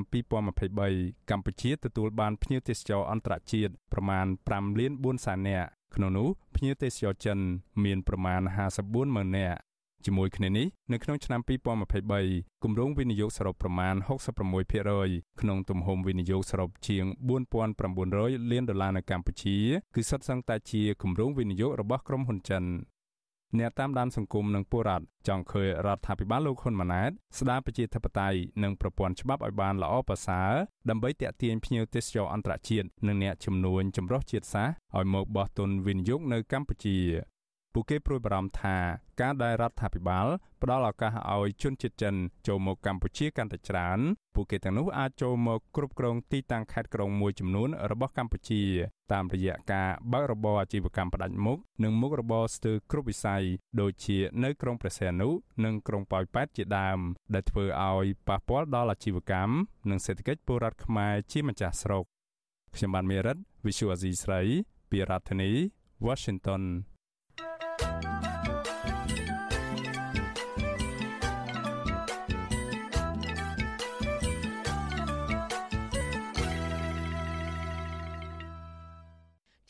2023កម្ពុជាទទួលបានភ្ញៀវទេសចរអន្តរជាតិប្រមាណ5លាន4សែននាក់ក្នុងនោះភ្ញៀវទេសចរចិនមានប្រមាណ54ម៉ឺននាក់ជាមួយគ្នានេះនៅក្នុងឆ្នាំ2023គម្រោងវិនិយោគសរុបប្រមាណ66%ក្នុងទំហំវិនិយោគសរុបជាង4900លានដុល្លារនៅកម្ពុជាគឺសុទ្ធសឹងតែជាគម្រោងវិនិយោគរបស់ក្រុមហ៊ុនចិន អ្នកតាមដានសង្គមនិងពលរដ្ឋចង់ឃើញរដ្ឋាភិបាលលោកហ៊ុនម៉ាណែតស្ដារប្រជាធិបតេយ្យនិងប្រព័ន្ធច្បាប់ឲ្យបានល្អប្រសើរដើម្បីទាក់ទាញភ្ញៀវទេសចរអន្តរជាតិនិងអ្នកជំនួញចម្រុះជាតិសាសន៍ឲ្យមកបោះទុនវិនិយោគនៅកម្ពុជា ពួកគេព្រួយបារម្ភថាការដែលរដ្ឋាភិបាលផ្ដល់ឱកាសឲ្យជនជាតិចិនចូលមកកម្ពុជាកាន់តែច្រើនពួកគេទាំងនោះអាចចូលមកគ្រប់គ្រងទីតាំងខេត្តក្រុងមួយចំនួនរបស់កម្ពុជា តាមរយៈការបើករបរអាជីវកម្មផ្ដាច់មុខនិងមុខរបរស្ទើរគ្រប់វិស័យដូចជានៅក្រុងព្រះសីហនុនិងក្រុងប៉ោយប៉ែតជាដើម ដែលធ្វើឲ្យប៉ះពាល់ដល់អាជីវកម្មនិងសេដ្ឋកិច្ចពលរដ្ឋខ្មែរជាម្ចាស់ស្រុកខ្ញុំបានមេរិត Visual Asia ស្រី ពីរដ្ឋធានី Washington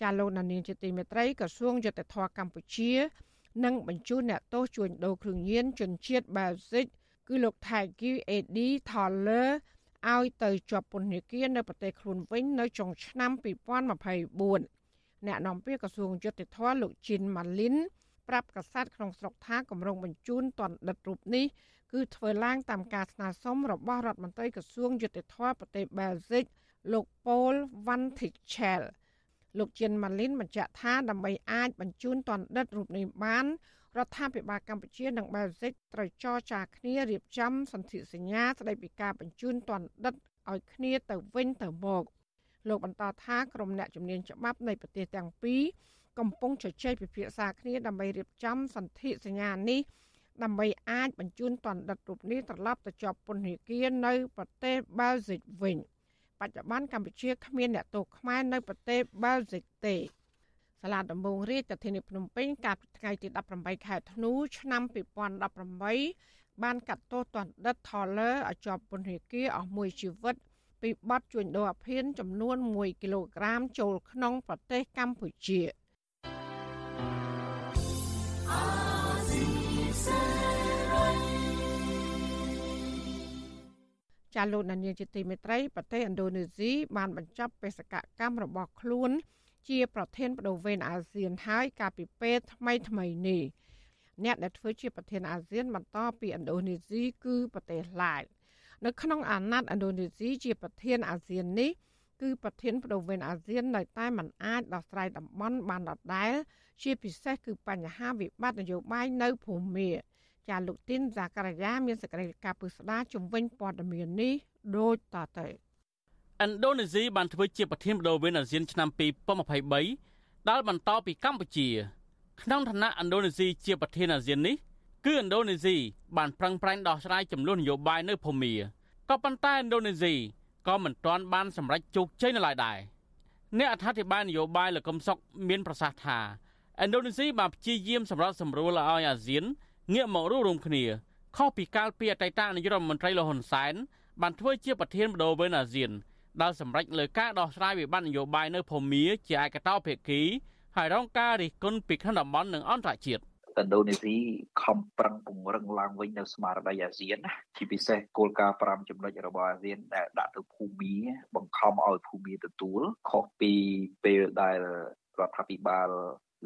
ចាលោកនានីជាទីមេត្រីក្រសួងយុទ្ធភ័ពកម្ពុជានឹងបញ្ជូនអ្នកទោសជួញដូរគ្រឿងញៀនជនជាតិបែលហ្សិកគឺលោកថៃគីអេឌីថលលើឲ្យទៅជាប់ពន្ធនាគារនៅប្រទេសខ្លួនវិញនៅចុងឆ្នាំ2024អ្នកនាំពាក្យក្រសួងយុទ្ធភ័ពលោកជីនម៉ាលីនប្រាប់កាសែតក្នុងស្រុកថាគម្រោងបញ្ជូនតនដិតរូបនេះគឺធ្វើឡើងតាមការស្នើសុំរបស់រដ្ឋមន្ត្រីក្រសួងយុទ្ធភ័ពប្រទេសបែលហ្សិកលោកប៉ូលវ៉ាន់ធីកឆែល លោកជិនម៉ាលីនបញ្ជាក់ថាដើម្បីអាចបញ្ជូនទណ្ឌិតរូបនេះបានរដ្ឋាភិបាលកម្ពុជានិងបែលហ្សិកត្រូវចរចាគ្នារៀបចំសន្ធិសញ្ញាស្តីពីការបញ្ជូនទណ្ឌិតឲ្យគ្នាទៅវិញទៅមកលោកបន្តថាក្រុមអ្នកជំនាញច្បាប់នៃប្រទេសទាំងពីរកំពុងជជែកពិភាក្សាគ្នាដើម្បីរៀបចំសន្ធិសញ្ញានេះដើម្បីអាចបញ្ជូនទណ្ឌិតរូបនេះត្រឡប់ទៅជាប់ពន្ធនាគារនៅប្រទេសបែលហ្សិកវិញ។ បច្ចុប្បន្នកម្ពុជាគ្មានអ្នកទោសខ្មែរនៅប្រទេសបែលហ្សិកទេសាលាដំបងរាជធានីភ្នំពេញកាលពីថ្ងៃទី18ខែធ្នូឆ្នាំ2018បានកាត់ទោសទណ្ឌិតថលលើឲ្យជាប់ពន្ធនាគារអស់មួយជីវិត ពីបទជួញដូរអភិនចំនួន1គីឡូក្រាមចូលក្នុងប្រទេសកម្ពុជា ចាលោកនានីជាទីមេត្រីប្រទេសឥណ្ឌូនេស៊ីបានបញ្ចប់បេសកកម្មរបស់ខ្លួន ជាប្រធានបដូវវេនអាស៊ានហើយកាលពីពេលថ្មីថ្មីនេះអ្នកដែលធ្វើជាប្រធានអាស៊ានបន្តពីឥណ្ឌូនេស៊ីគឺប្រទេសឡាវនៅក្នុងអាណត្តិឥណ្ឌូនេស៊ីជាប្រធានអាស៊ាននេះគឺប្រធានបដូវវេនអាស៊ាននៅតែមិនអាចដោះស្រាយតំបន់បានដដែលជាពិសេសគឺបញ្ហាវិបត្តិនយោបាយនៅភូមា ចាលោកទីនសាករយាមានសេចក្តីការពឹស្ដារជំវិញព័ត៌មាននេះដូចតទៅឥណ្ឌូនេស៊ីបានធ្វើជាប្រធានបដូវវេនអាស៊ានឆ្នាំ2023ដែលបន្តពីកម្ពុជា ក្នុងឋានៈឥណ្ឌូនេស៊ីជាប្រធានអាស៊ាននេះគឺឥណ្ឌូនេស៊ីបានប្រឹងប្រែងដោះស្រាយចំនួននយោបាយនៅភូមាក៏ប៉ុន្តែឥណ្ឌូនេស៊ីក៏មិនទាន់បានសម្រេចជោគជ័យនៅឡើយដែរអ្នកអធិប្បាយនយោបាយលោកកឹមសុខមានប្រសាសន៍ថាឥណ្ឌូនេស៊ីបានព្យាយាមសម្របសម្រួលឲ្យអាស៊ាន ងាកមករួមរួមគ្នាខុសពីកាលពីអតីតនាយករដ្ឋមន្ត្រីលហ៊ុនសែនបានធ្វើជាប្រធានបដូវវេនអាស៊ានដែលសម្រេចលើការដោះស្រាយវិបត្តិនយោបាយនៅភូមាជាឯកតោភាគីហើយរងការរិះគន់ពីខណ្ឌតំបន់និងអន្តរជាតិឥណ្ឌូនេស៊ីខំប្រឹងពង្រឹងឡើងវិញនៅស្មារតីអាស៊ានណាជាពិសេសគោលការណ៍5ចំណុចរបស់អាស៊ានដែលដាក់ទៅភូមាបង្ខំឲ្យភូមាទទួលខុសពីពេលដែលរដ្ឋាភិបាល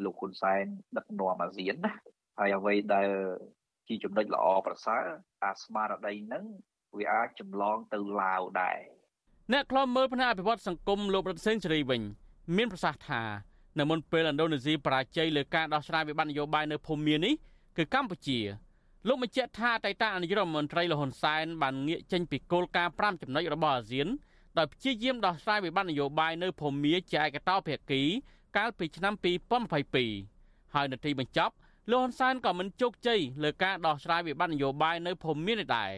លោកហ៊ុនសែនដឹកនាំអាស៊ានណា ហើយអ្វីដែលជាចំណុចល្អប្រសើរអាស្មារតីហ្នឹងវាអាចចម្លងទៅឡាវដែរអ្នកខ្លំមើលផ្នែកអភិវឌ្ឍសង្គមលោករដ្ឋសេនស៊ូរីវិញ មានប្រសាសន៍ថានៅមុនពេលឥណ្ឌូនេស៊ីបរាជ័យលើការដោះស្រាយវិបត្តិនយោបាយនៅភូមានេះគឺកម្ពុជាលោកបញ្ជាក់ថាអតីតនាយករដ្ឋមន្ត្រីលហ៊ុនសែនបានងាកចេញពីគោលការណ៍5ចំណុចរបស់អាស៊ានដោយព្យាយាមដោះស្រាយវិបត្តិនយោបាយនៅភូមាជាឯកតោភាគីកាលពីឆ្នាំ2022ហើយនៅទីបញ្ចប់ លោកហ៊ុនសែនក៏មិនជោគជ័យលើការដោះស្រាយវិបត្តិនយោបាយនៅភូមិមាននេះដែរ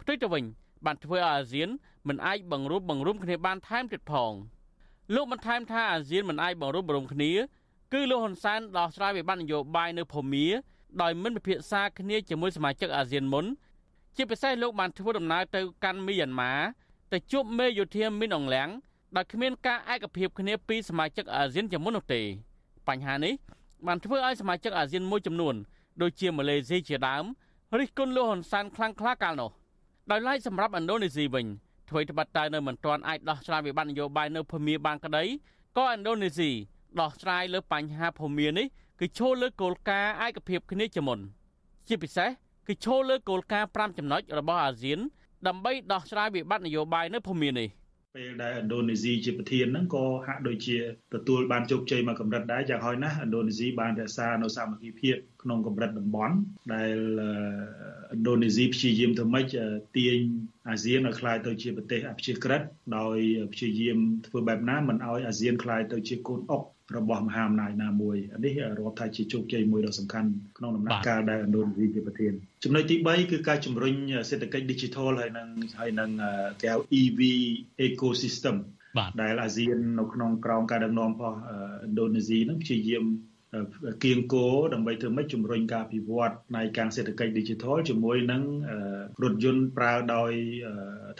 ផ្ទុយទៅវិញបានធ្វើឲ្យអាស៊ានមិនអាចបង្រួបបង្រួមគ្នាបានថែមទៀតផងលោកបានថែមថាអាស៊ានមិនអាចបង្រួបបង្រួមគ្នាគឺលោកហ៊ុនសែនដោះស្រាយវិបត្តិនយោបាយនៅភូមាដោយមិនពិភាក្សាគ្នាជាមួយសមាជិកអាស៊ានមុនជាពិសេសលោកបានធ្វើដំណើរទៅកាន់មីយ៉ាន់ម៉ាទៅជួបមេយោធាមីនអងលៀងដោយគ្មានការឯកភាពគ្នាពីសមាជិកអាស៊ានជាមុននោះទេបញ្ហានេះ បានធ្វើឲ្យសមាជិកអាស៊ានមួយចំនួនដូចជាម៉ាឡេស៊ីជាដើមរិះគន់លោកហ៊ុនសែនខ្លាំងក្លាកាលនោះដោយឡែកសម្រាប់ឥណ្ឌូនេស៊ីវិញអ្វីត្បិតតែនៅមិនទាន់អាចដោះស្រាយវិបត្តិនយោបាយនៅភូមាបានក្តីក៏ឥណ្ឌូនេស៊ីដោះស្រាយលើបញ្ហាភូមានេះគឺឈលលើគោលការណ៍ឯកភាពគ្នាជាមុនជាពិសេសគឺឈលលើគោលការណ៍5ចំណុចរបស់អាស៊ានដើម្បីដោះស្រាយវិបត្តិនយោបាយនៅភូមិនេះ ពេលដែលឥណ្ឌូនេស៊ីជាប្រធានហ្នឹងក៏ហាក់ដូចជាទទួលបានជោគជ័យមួយកម្រិតដែរយ៉ាងហោចណាស់ឥណ្ឌូនេស៊ីបានរក្សានៅសាមគ្គីភាពក្នុងកម្រិតតំបន់ដែលឥណ្ឌូនេស៊ីព្យាយាមធ្វើម៉េចទាញអាស៊ានឲ្យក្លាយទៅជាប្រទេសអព្យាក្រឹតដោយព្យាយាមធ្វើបែបណាមិនឲ្យអាស៊ានក្លាយទៅជាកូនអុក របស់មហាអំណាចណាមួយនេះរាប់ថាជាជោគជ័យមួយដ៏សំខាន់ក្នុងដំណាក់កាលដែលឥណ្ឌូនេស៊ីជាប្រធានចំណុចទី3គឺការជំរុញសេដ្ឋកិច្ច Digital ហើយនឹងហើយនឹងគេហៅ EV ecosystem ដែលអាស៊ាននៅក្នុងក្រោមការដឹកនាំរបស់ឥណ្ឌូនេស៊ីនឹងព្យាយាមគៀងគោដើម្បីធ្វើម៉េចជំរុញការពិវត្តផ្នែកការសេដ្ឋកិច្ច Digital ជាមួយនឹងរថយន្តប្រើដោយ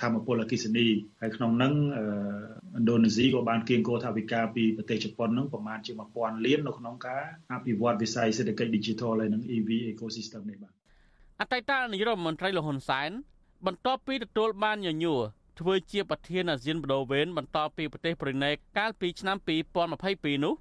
ធម្មពលអគ្គិសនីហើយក្នុងនោះ ឥណ្ឌូនេស៊ីក៏បានគៀងគោថាវិការពីប្រទេសជប៉ុននឹងប្រមាណជា1000លាននៅក្នុងការអភិវឌ្ឍវិស័យសេដ្ឋកិច្ច Digital ហើយនឹង EV ecosystem នេះបាទអតីតនាយរដ្ឋមន្ត្រីលហ៊ុនសែនបន្ទាប់ពីទទួលបានញញួរធ្វើជាប្រធានអាស៊ានបដូវេនបន្តពីប្រទេសប្រ៊ុយណេកាលពីឆ្នាំ2022នោះ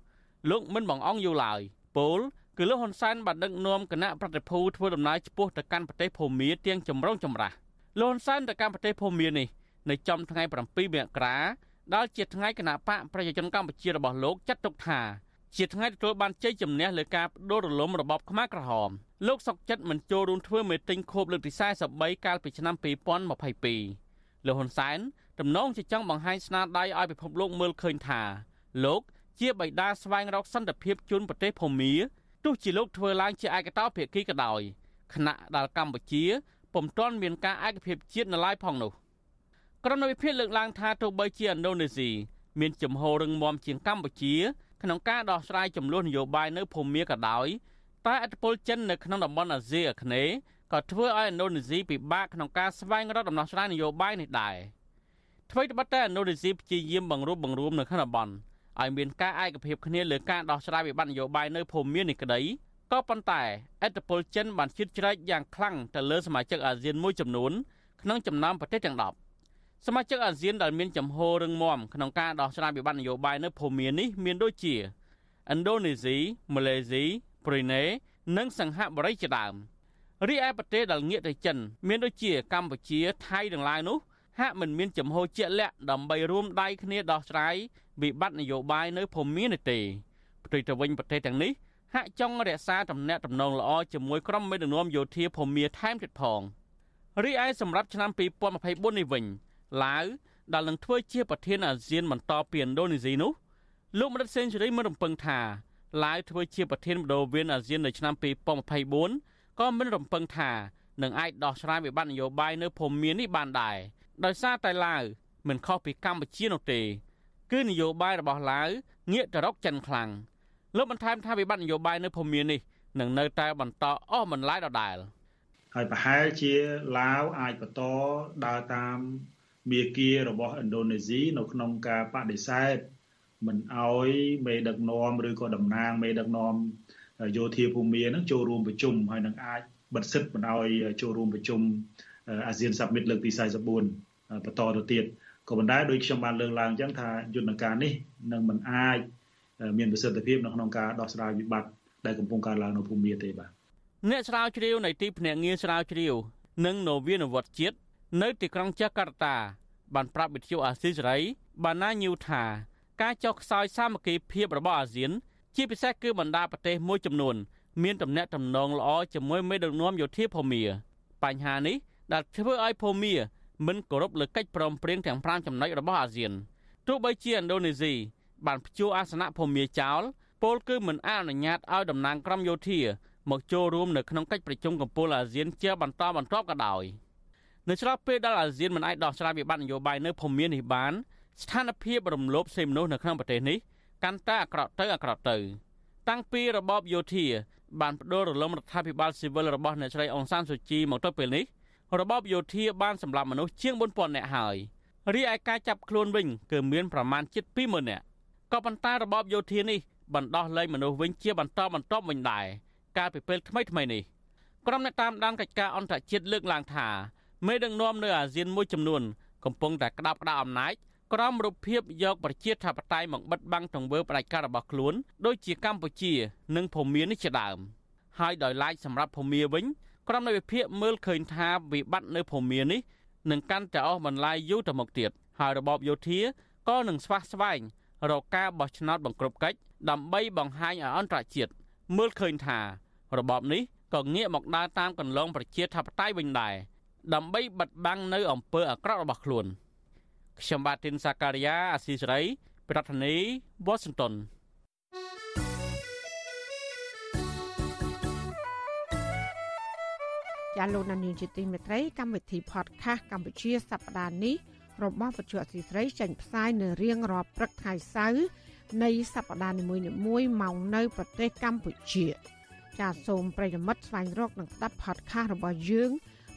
លោកមិនបងអង្គយូរឡើយពលគឺលោកហ៊ុនសែនបានដឹកនាំគណៈប្រតិភូធ្វើដំណើរឆ្ពោះទៅកាន់ប្រទេសភូមាទាំងចម្រុងចម្រាស់លោកហ៊ុនសែនទៅកាន់ប្រទេសភូមានេះនៅចំថ្ងៃ7មករា ដែលជាថ្ងៃគណៈបកប្រជាជនកម្ពុជារបស់លោកចាត់ទុកថាជាថ្ងៃទទួលបានជ័យជំនះលើការបដូររលំរបបខ្មែរក្រហមលោកសុកចិត្តមិនចូលរួមធ្វើមេតិញខូបលើកទី43កាលពីឆ្នាំ2022លោកហ៊ុនសែនទំនងជាចង់បង្ហាញស្នាដៃឲ្យពិភពលោកមើលឃើញថាលោកជាបិតាស្វែងរកសន្តិភាពជូនប្រទេសភូមាទោះជាលោកធ្វើឡើងជាឯកតោភាគីក៏ដោយខណៈដែលកម្ពុជាពុំទាន់មានការឯកភាពជាតិនៅឡើយផងនោះ ក្រុមនយោបាយលើកឡើងថាទោះបីជាឥណ្ឌូនេស៊ីមានចំហររឹងមាំជាងកម្ពុជា ក្នុងការដោះស្រាយចំនួននយោបាយនៅភូមាក៏ដោយតែអធិបុលចិននៅក្នុងតំបន់អាស៊ីអាគ្នេយ៍ក៏ធ្វើឲ្យឥណ្ឌូនេស៊ីពិបាកក្នុងការស្វែងរកដំណោះស្រាយនយោបាយនេះដែរអ្វីត្បិតតែឥណ្ឌូនេស៊ីព្យាយាមបង្រួបបង្រួមនៅក្នុងតំបន់ឲ្យមានការឯកភាពគ្នាលើការដោះស្រាយវិបត្តិនយោបាយនៅភូមិមាននេះក្តីក៏ប៉ុន្តែអធិបុលចិនបានជិតជ្រែកយ៉ាងខ្លាំងទៅលើសមាជិកអាស៊ានមួយចំនួនក្នុងចំណោមប្រទេសទាំង10 សមាជិកអាស៊ានដែលមានចំហររឹងមាំក្នុងការដោះស្រាយវិបត្តិនយោបាយនៅភូមិមាននេះមានដូចជាឥណ្ឌូនេស៊ីម៉ាឡេស៊ីប្រ៊ុយណេនិងសង្ហបុរីជាដើមរីឯប្រទេសដែលងាកទៅចិន មានដូចជាកម្ពុជាថៃទាំងឡាយនោះហាក់មិនមានចំហជាក់លាក់ដើម្បីរួមដៃគ្នាដោះស្រាយវិបត្តិនយោបាយនៅភូមិមានទេផ្ទុយទៅវិញប្រទេសទាំងនេះហាក់ចង់រក្សាទំនាក់ទំនងល្អជាមួយក្រុមមេដឹកនាំយោធាភូមិថែមទៀតផងរីឯសម្រាប់ឆ្នាំ2024នេះវិញ ឡាវដែលនឹងធ្វើជាប្រធានអាស៊ានបន្តពីឥណ្ឌូនេស៊ីនោះលោកម្រិតសេនស៊ូរីមិនរំពឹងថាឡាវធ្វើជាប្រធានបដូវវេនអាស៊ាននៅឆ្នាំ2024ក៏មិនរំពឹងថានឹងអាចដោះស្រាយវិបត្តិនយោបាយនៅភូមិមាននេះបានដែរដោយសារតែឡាវមិនខុសពីកម្ពុជានោះទេ គឺនយោបាយរបស់ឡាវងាកទៅរកចិនខ្លាំងលោកបន្ថែមថាវិបត្តិនយោបាយនៅភូមិនេះនឹងនៅតែបន្តអស់មិនឡាយដដែលហើយប្រហែលជាឡាវអាចបន្តដើរតាម មាគារបស់ឥណ្ឌូនេស៊ីនៅក្នុងការបដិសេធមិនអោយមេដឹកនាំឬក៏តំណាងមេដឹកនាំយោធាភូមិនឹងចូលរួមប្រជុំហើយនឹងអាចបិទសិទ្ធិមិនអោយចូលរួមប្រជុំអាស៊ានសាប់មិតលើកទី44បន្តទៅទៀតក៏ប៉ុន្តែដូចខ្ញុំបានលើកឡើងអញ្ចឹងថាយន្តការនេះនឹងមិនអាចមានប្រសិទ្ធភាពនៅក្នុងការដោះស្រាយវិបត្តិដែលកំពុងកើតឡើងនៅភូមិទេបាទអ្នកស្រាវជ្រាវនៃទីភ្នាក់ងារស្រាវជ្រាវនិងនវានុវត្តន៍ជាតិ នៅទីក្រុងចាកាតា បានប្រាប់វិទ្យុអាស៊ីសេរីបានណាញូថាការចុះខ្សោយសាមគ្គីភាពរបស់អាស៊ាន ជាពិសេសគឺបណ្ដាប្រទេសមួយចំនួន មានទំនាក់ទំនងល្អជាមួយមេដឹកនាំយោធាភូមាបញ្ហានេះដែលធ្វើឲ្យភូមាមិនគោរពលើកិច្ចព្រមព្រៀងទាំង5ចំណុចរបស់អាស៊ានទោះបីជាឥណ្ឌូនេស៊ីបានព្យួរអាសនៈភូមាចោលពលគឺមិនអនុញ្ញាតឲ្យតំណាងក្រុមយោធា មកចូលរួមនៅក្នុងកិច្ចប្រជុំកំពូលអាស៊ានជាបន្តបន្ទាប់ក៏ដោយ នៅឆ្លោះពេលដែលអាស៊ានមិនអាចដោះស្រាយវិបត្តិនយោបាយនៅភូមានេះបានស្ថានភាពរំលោភសិទ្ធិមនុស្សនៅក្នុងប្រទេសនេះកាន់តែអាក្រក់ទៅអាក្រក់ទៅ តាំងពីរបបយោធាបានបដូររលំរដ្ឋាភិបាលស៊ីវិលរបស់អ្នកស្រីអង្សានស៊ូជីមកទៅពេលនេះរបបយោធាបានសម្លាប់មនុស្សជាង4000នាក់ហើយរីឯការចាប់ខ្លួនវិញគឺមានប្រមាណជិត20000នាក់ក៏ប៉ុន្តែរបបយោធានេះបណ្ដោះលែងមនុស្សវិញជាបន្តបន្ទាប់វិញដែរកាលពីពេលថ្មីថ្មីនេះក្រុមអ្នកតាមដានកិច្ចការអន្តរជាតិលើកឡើងថា មេដឹកនាំនៅអាស៊ានមួយចំនួនកំពុងតែក្តាប់ក្តារអំណាចក្រមរូបភាពយកប្រជាធិបតេយ្យមកបិទបាំងទង្វើផ្ដាច់ការរបស់ខ្លួនដូចជាកម្ពុជា និងភូមានេះជាដើមហើយដោយឡែកសម្រាប់ភូមាវិញក្រមនៃវិភាគមើលឃើញថាវិបត្តិនៅភូមានេះនឹងកាន់តែអស់បន្លាយយូរទៅមុខទៀតហើយរបបយោធាក៏នឹងស្វះស្វែងរកការបោះឆ្នោតបង្ក្រប់កិច្ចដើម្បីបង្ហាញឲ្យអន្តរជាតិមើលឃើញថារបបនេះក៏ងាកមកដើរតាមកន្លងប្រជាធិបតេយ្យវិញដែរ ដើម្បីបិទបាំងនៅអំពើអាក្រក់របស់ខ្លួនខ្ញុំបាទទីនសាការីយ៉ាអាស៊ីសេរីប្រធានាធិបតី Washington ចាលោកនានីជាទីមេត្រីកម្មវិធី podcast កម្ពុជាសប្តាហ៍នេះរបស់វិទ្យុអសីស្រីចេញផ្សាយនៅរៀងរាល់ព្រឹកថ្ងៃសៅរ៍នៃសប្តាហ៍នីមួយៗម៉ោងនៅប្រទេសកម្ពុជា ចាសសូមប្រិយមិត្តស្វែងរកនិងស្ដាប់ podcast របស់យើង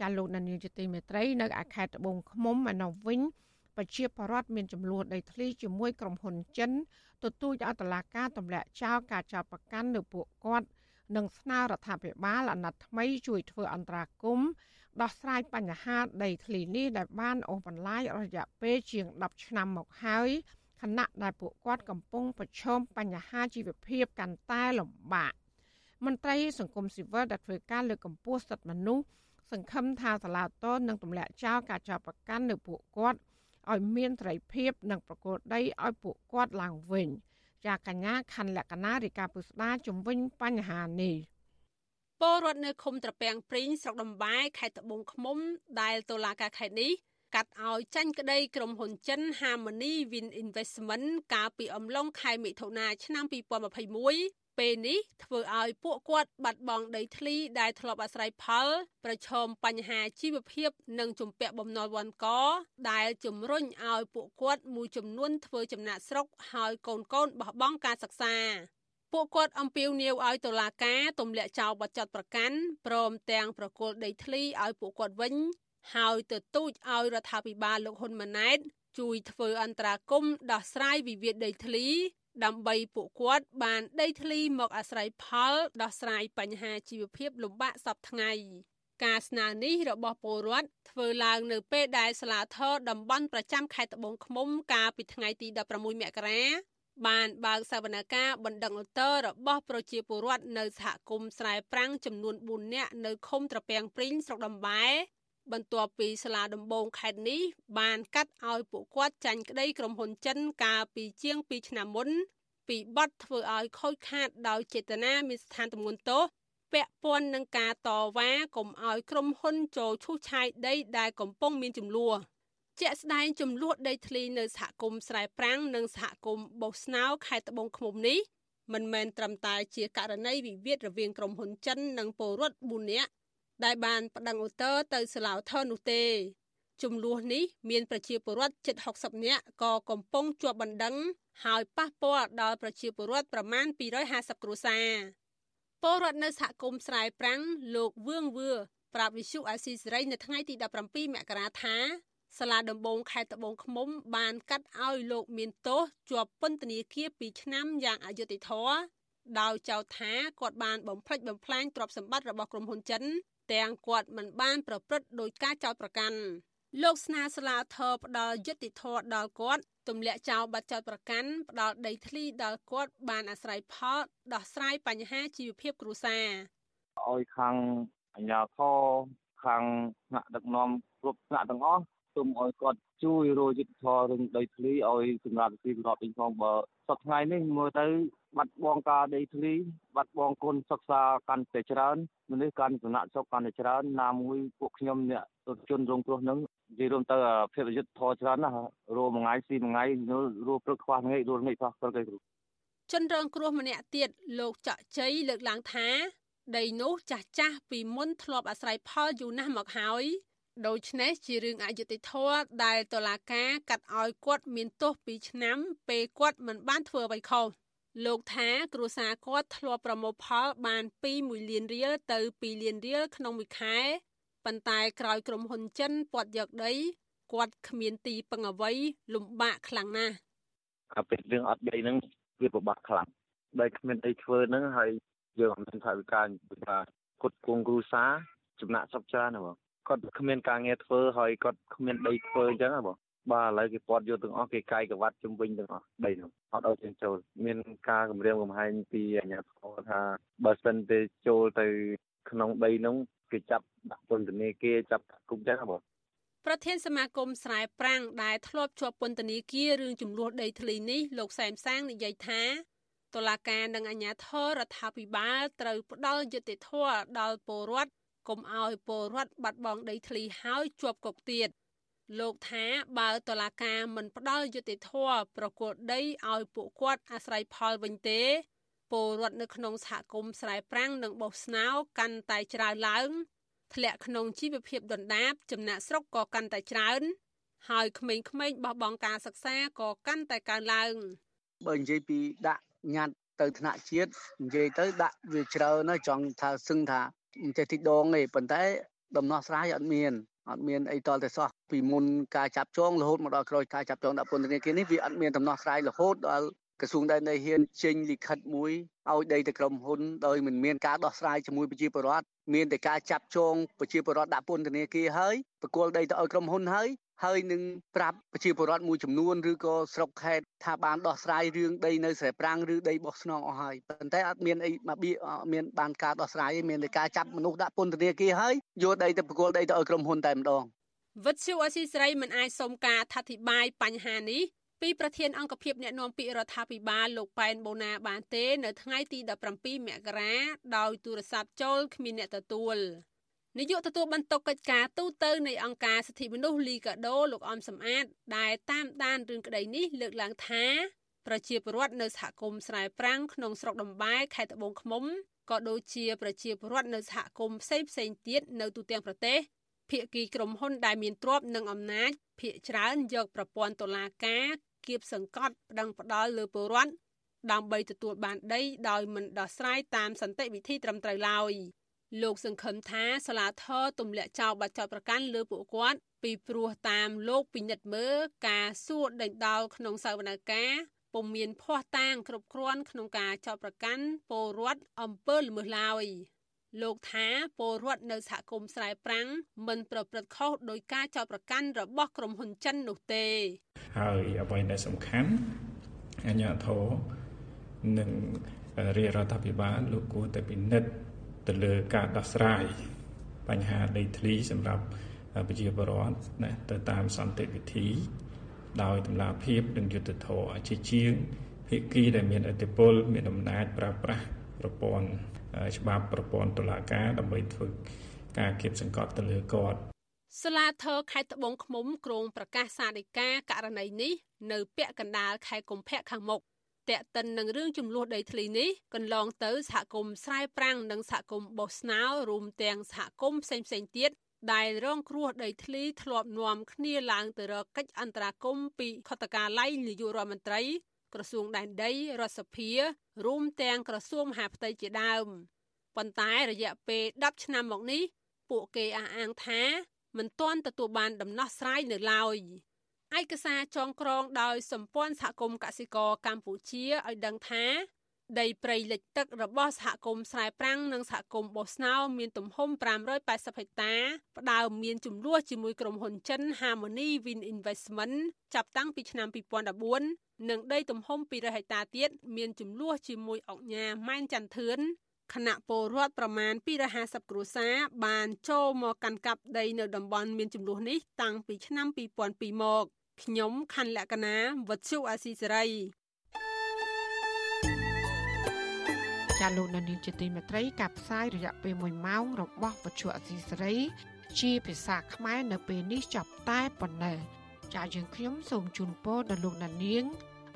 ចាលោកនានីជាទីមេត្រីនៅឯខេត្តត្បូងឃ្មុំឯនោះវិញប្រជាពលរដ្ឋមានចំនួនដីធ្លីជាមួយក្រុមហ៊ុនចិនទទូចឲ្យតឡាការទម្លាក់ចោលការចោទប្រកាន់នៅពួកគាត់និងស្នើរដ្ឋាភិបាលអាណត្តិថ្មីជួយធ្វើអន្តរាគមន៍ដោះស្រាយបញ្ហាដីធ្លីនេះដែលបានអូសបន្លាយរយៈពេលជាង10ឆ្នាំមកហើយខណៈដែលពួកគាត់កំពុងប្រឈមបញ្ហាជីវភាពកាន់តែលំបាកមន្ត្រីសង្គមស៊ីវិលដែលធ្វើការលើកកម្ពស់សិទ្ធិមនុស្ស សង្ឃឹមថាសាលាតននឹងទម្លាក់ចោលការចាប់ប្រកាន់នៅពួកគាត់ឲ្យមានត្រីភាពនិងប្រកួតដីឲ្យពួកគាត់ឡើងវិញ។ចាកញ្ញាខណ្ឌលក្ខណារិកាពុស្ដាជំវិញបញ្ហានេះពលរដ្ឋនៅឃុំត្រពាំងព្រីងស្រុកដំបែខេត្តត្បូងឃ្មុំដែលតុលាការខេត្តនេះកាត់ឲ្យចាញ់ក្តីក្រុមហ៊ុនចិន Harmony Wind Investment កាលពីអំឡុងខែមិថុនាឆ្នាំ2021 ពេលនេះធ្វើឲ្យពួកគាត់បាត់បង់ដីធ្លីដែលធ្លាប់អាស្រ័យផល ប្រឈមបញ្ហាជីវភាព និងជំពាក់បំណុលវ័នកដែលជំរុញឲ្យពួកគាត់មួយចំនួនធ្វើចំណាក់ស្រុកហើយកូនកូនបោះបង់ការសិក្សាពួកគាត់អំពាវនាវឲ្យតុលាការទម្លាក់ចោលបទចោទប្រកាន់ព្រមទាំងប្រគល់ដីធ្លីឲ្យពួកគាត់វិញ ហើយទទូចឲ្យរដ្ឋាភិបាលលោកហ៊ុនម៉ាណែតជួយធ្វើអន្តរាគមន៍ដោះស្រាយវិវាទដីធ្លី ដើម្បីពួកគាត់បានដីធ្លីមកអាស្រ័យផលដោះស្រាយបញ្ហាជីវភាពលំបាកសពថ្ងៃការស្នើនេះរបស់ពលរដ្ឋធ្វើឡើងនៅពេលដែលសាលាធរតំបន់ប្រចាំខេត្តត្បូងឃ្មុំកាលពីថ្ងៃទី16មករាបានបើកសវនកម្មបណ្ដឹងឧត្តររបស់ប្រជាពលរដ្ឋនៅសហគមន៍ស្រែប្រាំងចំនួន4នាក់នៅឃុំត្រពាំងព្រីងស្រុកដំបែ បន្ទាប់ពីសាលាដំបងខេត្តនេះបានកាត់ឲ្យពួកគាត់ចាញ់ក្តីក្រុមហ៊ុនចិនកាលពីជាង2ឆ្នាំមុនពីបទធ្វើឲ្យខូចខាតដោយចេតនាមានស្ថានទម្ងន់ទោសពាក់ព័ន្ធនឹងការតវ៉ាកុំឲ្យក្រុមហ៊ុនចូលឈូសឆាយដីដែលកំពុងមានចំនួនជាក់ស្ដែងចំនួនដីធ្លីនៅសហគមន៍ស្រែប្រាំងនិងសហគមន៍បោះស្នោខេត្តត្បូងឃ្មុំនេះមិនមែនត្រឹមតែជាករណីវិវាទរវាងក្រុមហ៊ុនចិននិងពលរដ្ឋ4នាក់ ដែលបានប្តឹងឧទ្ធរទៅសាឡាវថននោះទេចំនួននេះមានប្រជាពលរដ្ឋជិត60នាក់ក៏កំពុងជាប់បណ្ដឹងហើយប៉ះពាល់ដល់ប្រជាពលរដ្ឋប្រមាណ250គ្រួសារពលរដ្ឋនៅសហគមន៍ស្រែប្រាំងលោកវឿងវឿប្រាប់វិសុអាស៊ីសេរីនៅថ្ងៃទី17មករាថាសាលាដំបងខេត្តត្បូងឃ្មុំ បានកាត់ឲ្យលោកមានទោសជាប់ពន្ធនាគារ2ឆ្នាំយ៉ាងអយុត្តិធម៌ដោយចោទថាគាត់បានបំផ្លិចបំផ្លាញទ្រព្យសម្បត្តិរបស់ក្រុមហ៊ុនចិន ទាំងគាត់មិនបានប្រព្រឹត្តដោយការចោទប្រកាន់លោកស្នើសាលាធរផ្ដល់យុត្តិធម៌ដល់គាត់ទម្លាក់ចោលបាត់ចោទប្រកាន់ផ្ដល់ដីធ្លីដល់គាត់បានអាស្រ័យផលដោះស្រាយបញ្ហាជីវភាពគ្រួសារឲ្យខាងអាជ្ញាធរខាងថ្នាក់ដឹកនាំគ្រប់ថ្នាក់ទាំងអស់សូមឲ្យគាត់ជួយរយុទ្ធធររឿងដីធ្លីឲ្យសម្រាប់ទីរដ្ឋវិញផងបើសប្តាហ៍ថ្ងៃនេះមើលទៅ បាត់បង់ការដីធ្លីបាត់បង់គុណសិក្សាកាន់តែច្រើនមនុស្សកាន់សំណាក់សុខកាន់តែច្រើនណាមួយពួកខ្ញុំអ្នកទុជនរងគ្រោះនឹងនិយាយរួមទៅភាពយុទ្ធធរច្រើនណាស់រោមួយថ្ងៃស៊ីមួយថ្ងៃរោព្រឹកខ្វះថ្ងៃរោថ្ងៃខ្វះព្រឹកឯគ្រូជនរងគ្រោះម្នាក់ទៀតលោកច័កជ័យលើកឡើងថាដីនោះចាស់ចាស់ពីមុនធ្លាប់អាស្រ័យផលយូរណាស់មកហើយដូច្នេះជារឿងអយុត្តិធម៌ដែលតុលាការកាត់ឲ្យគាត់មានទោស2ឆ្នាំពេលគាត់មិនបានធ្វើអ្វីខុស លោកថាគ្រួសារគាត់ធ្លាប់ប្រមូលផលបានពី1លានរៀលទៅ2លានរៀលក្នុងមួយខែប៉ុន្តែក្រោយក្រុមហ៊ុនចិនពាត់យកដីគាត់គ្មានទីពឹងអ្វីលំបាកខ្លាំងណាស់អាពេលរឿងអត់ដីហ្នឹងវាពិបាកខ្លាំងដោយគ្មានអីធ្វើហ្នឹងហើយយើងអត់មានថវិកាថាគាត់គង់គ្រួសារចំណាក់ស្រុកច្រើនណាបងគាត់គ្មានការងារធ្វើហើយគាត់គ្មានដីធ្វើអញ្ចឹងណាបង បាទឥឡូវគេពាត់យកទាំងអស់គេកាយក្រវ៉ាត់ជំវិញទាំងអស់ដីនោះអត់ឲ្យចេញចូលមានការគម្រាមកំហែងពីអាជ្ញាធរថាបើសិនទេចូលទៅក្នុងដីនោះគេចាប់ដាក់ពន្ធនាគារចាប់គុកចឹងបងប្រធានសមាគមស្រែប្រាំងដែលធ្លាប់ជាប់ពន្ធនាគាររឿងចំនួនដីធ្លីនេះលោកសែមសាងនិយាយថាតុលាការនិងអាជ្ញាធររដ្ឋាភិបាលត្រូវផ្ដល់យុត្តិធម៌ដល់ពលរដ្ឋកុំឲ្យពលរដ្ឋបាត់បង់ដីធ្លីហើយជាប់គុកទៀត លោកថាបើតុលាការមិនផ្ដល់យុត្តិធម៌ប្រគល់ដីឲ្យពួកគាត់អាស្រ័យផលវិញទេពលរដ្ឋនៅក្នុងសហគមន៍ស្រែប្រាំងនិងបោះស្នោកាន់តែច្រើនឡើង ធ្លាក់ក្នុងជីវភាពដុនដាបចំណាក់ស្រុកក៏កាន់តែច្រើន ហើយក្មេងៗបោះបង់ការសិក្សាក៏កាន់តែកើនឡើងបើនិយាយពីដាក់ញត្តិទៅថ្នាក់ជាតិនិយាយទៅដាក់វាច្រើនហើយចង់ថាសឹងថាមិនចេះទីដងទេប៉ុន្តែដំណោះស្រាយអត់មាន អត់មានអីតលតែសោះពីមុនការចាប់ចងរហូតមកដល់ក្រោយការចាប់ចងដាក់ពន្ធនាគារនេះវាអត់មានដំណោះស្រាយរហូតដល់ ក្រសួងដែនដីហ៊ានចេញលិខិតមួយឲ្យដីទៅក្រុមហ៊ុនដោយមិនមានការដោះស្រាយជាមួយប្រជាពលរដ្ឋមានតែការចាប់ចងប្រជាពលរដ្ឋដាក់ពន្ធនាគារហើយបកគលដីទៅឲ្យក្រុមហ៊ុនហើយហើយនឹងប្រាប់ប្រជាពលរដ្ឋមួយចំនួនឬក៏ស្រុកខេត្តថាបានដោះស្រាយរឿងដីនៅស្រែប្រាំងឬដីបោះស្នងអស់ហើយប៉ុន្តែអត់មានអីមកបៀមានបានការដោះស្រាយទេមានតែការចាប់មនុស្សដាក់ពន្ធនាគារហើយយកដីទៅប្រគល់ដីទៅឲ្យក្រុមហ៊ុនតែម្ដងវិទ្យុអស៊ីសេរីមិនអាចសុំការអធិប្បាយបញ្ហានេះ ពីប្រធានអង្គភិបអ្នកណែនាំពាក្យរដ្ឋាភិបាលលោកប៉ែនបូណាបានទេ នៅថ្ងៃទី17មករាដោយទូរស័ព្ទចូលគ្មានអ្នកទទួលនាយកទទួលបន្ទុកកិច្ចការទូតទៅនៃអង្គការសិទ្ធិមនុស្សលីកាដូលោកអំសំអាត ដែលតាមដានរឿងក្តីនេះលើកឡើងថាប្រជាពលរដ្ឋនៅសហគមន៍ស្រែប្រាំងក្នុងស្រុកដំបែខេត្តត្បូងឃ្មុំក៏ដូចជាប្រជាពលរដ្ឋនៅសហគមន៍ផ្សេងផ្សេងទៀតនៅទូទាំងប្រទេសភាគីក្រុមហ៊ុនដែលមានទ្រព្យនិងអំណាចភាគច្រើនយកប្រព័ន្ធតុលាការ គៀបសង្កត់ប្តឹងផ្ដាល់លើពលរដ្ឋដើម្បីទទួលបានដីដោយមិនដោះស្រាយតាមសន្តិវិធីត្រឹមត្រូវឡើយ។លោកសង្ឃឹមថាសាលាធរទម្លាក់ចោលបាត់ចោតប្រកាន់លើពួកគាត់ពីព្រោះតាមលោកពិនិត្យមើលការសួរដេញដោលក្នុងសវនកម្មពុំមានភ័ស្តុតាងគ្រប់គ្រាន់ក្នុងការចោតប្រកាន់ពលរដ្ឋអំពើល្មើសឡើយ លោកថាពលរដ្ឋនៅសហគមន៍ស្រែប្រាំងមិនប្រព្រឹត្តខុសដោយការចោតប្រកាន់របស់ក្រុមហ៊ុនចិននោះទេ ហើយអ្វីដែលសំខាន់អាជ្ញាធរនិងរាជរដ្ឋាភិបាលលោកគួរតែពិនិត្យទៅលើការដោះស្រាយបញ្ហាដីធ្លីសម្រាប់ប្រជាពលរដ្ឋណាទៅតាមសន្តិវិធី ដោយតម្លាភាពនិងយុត្តិធម៌ជាជាងភាគីដែលមានអធិបុលមានអំណាចប្រើប្រាស់ប្រព័ន្ធ ច្បាប់ប្រព័ន្ធតុលាការដើម្បីធ្វើការគៀបសង្កត់ទៅលើគាត់សាលាធរខេត្តត្បូងឃ្មុំក្រុងប្រកាសសារិកាករណីនេះនៅពាក់កណ្ដាលខែកុម្ភៈខាងមុខតេតិននឹងរឿងចំនួនដីធ្លីនេះកន្លងទៅសហគមន៍ស្រែប្រាំងនិងសហគមន៍បោះស្នោរួមទាំងសហគមន៍ផ្សេងផ្សេងទៀតដែលរងគ្រោះដីធ្លីធ្លាប់នាំគ្នាឡើងទៅរកកិច្ចអន្តរាគមន៍ពីខុទ្ទកាល័យនាយករដ្ឋមន្ត្រី ក្រសួងដែនដីរដ្ឋសភារួមទាំងក្រសួងមហាផ្ទៃជាដើមប៉ុន្តែរយៈពេល10ឆ្នាំមកនេះពួកគេអះអាងថាមិនទាន់ទទួលបានដំណោះស្រាយនៅឡើយឯកសារចងក្រងដោយសម្ព័ន្ធសហគមន៍កសិករកម្ពុជាឲ្យដឹងថា ដីព្រៃលិចទឹករបស់សហគមន៍ស្រែប្រាំងនិងសហគមន៍បោះស្នោមានទំហំ580ហិកតា ផ្ដើមមានចំនួនជាមួយក្រុមហ៊ុនចិន Harmony Wind Investment ចាប់តាំងពីឆ្នាំ2014និងដីទំហំ200ហិកតាទៀតមានចំនួនជាមួយអង្គការម៉ែនចន្ទធឿនគណៈពលរដ្ឋប្រមាណ250គ្រួសារបានចូលមកកាន់កាប់ដីនៅតំបន់មានចំនួននេះតាំងពីឆ្នាំ2002មកខ្ញុំខណ្ឌលក្ខណាវັດឈូអាស៊ីសេរី ចាលោកនានីជាទីមេត្រីការផ្សាយរយៈពេល1ម៉ោងរបស់វັດឈូអាស៊ីសេរី ជាភាសាខ្មែរនៅពេលនេះចប់តែប៉ុណ្ណេះចាយើងខ្ញុំសូមជូនពរដល់លោកនានី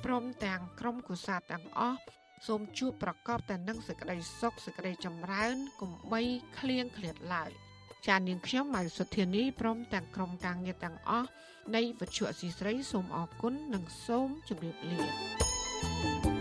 ព្រមទាំងក្រុមគូសាទាំងអស់សូមជួបប្រកបតែនឹងសេចក្តីសុខសេចក្តីចម្រើនកុំបីឃ្លៀងឃ្លាតឡើយចាននាងខ្ញុំម៉ៃសុធានីព្រមទាំងក្រុមការងារទាំងអស់នៃវិទ្យុអសីស្រីសូមអរគុណនិងសូមជម្រាបលា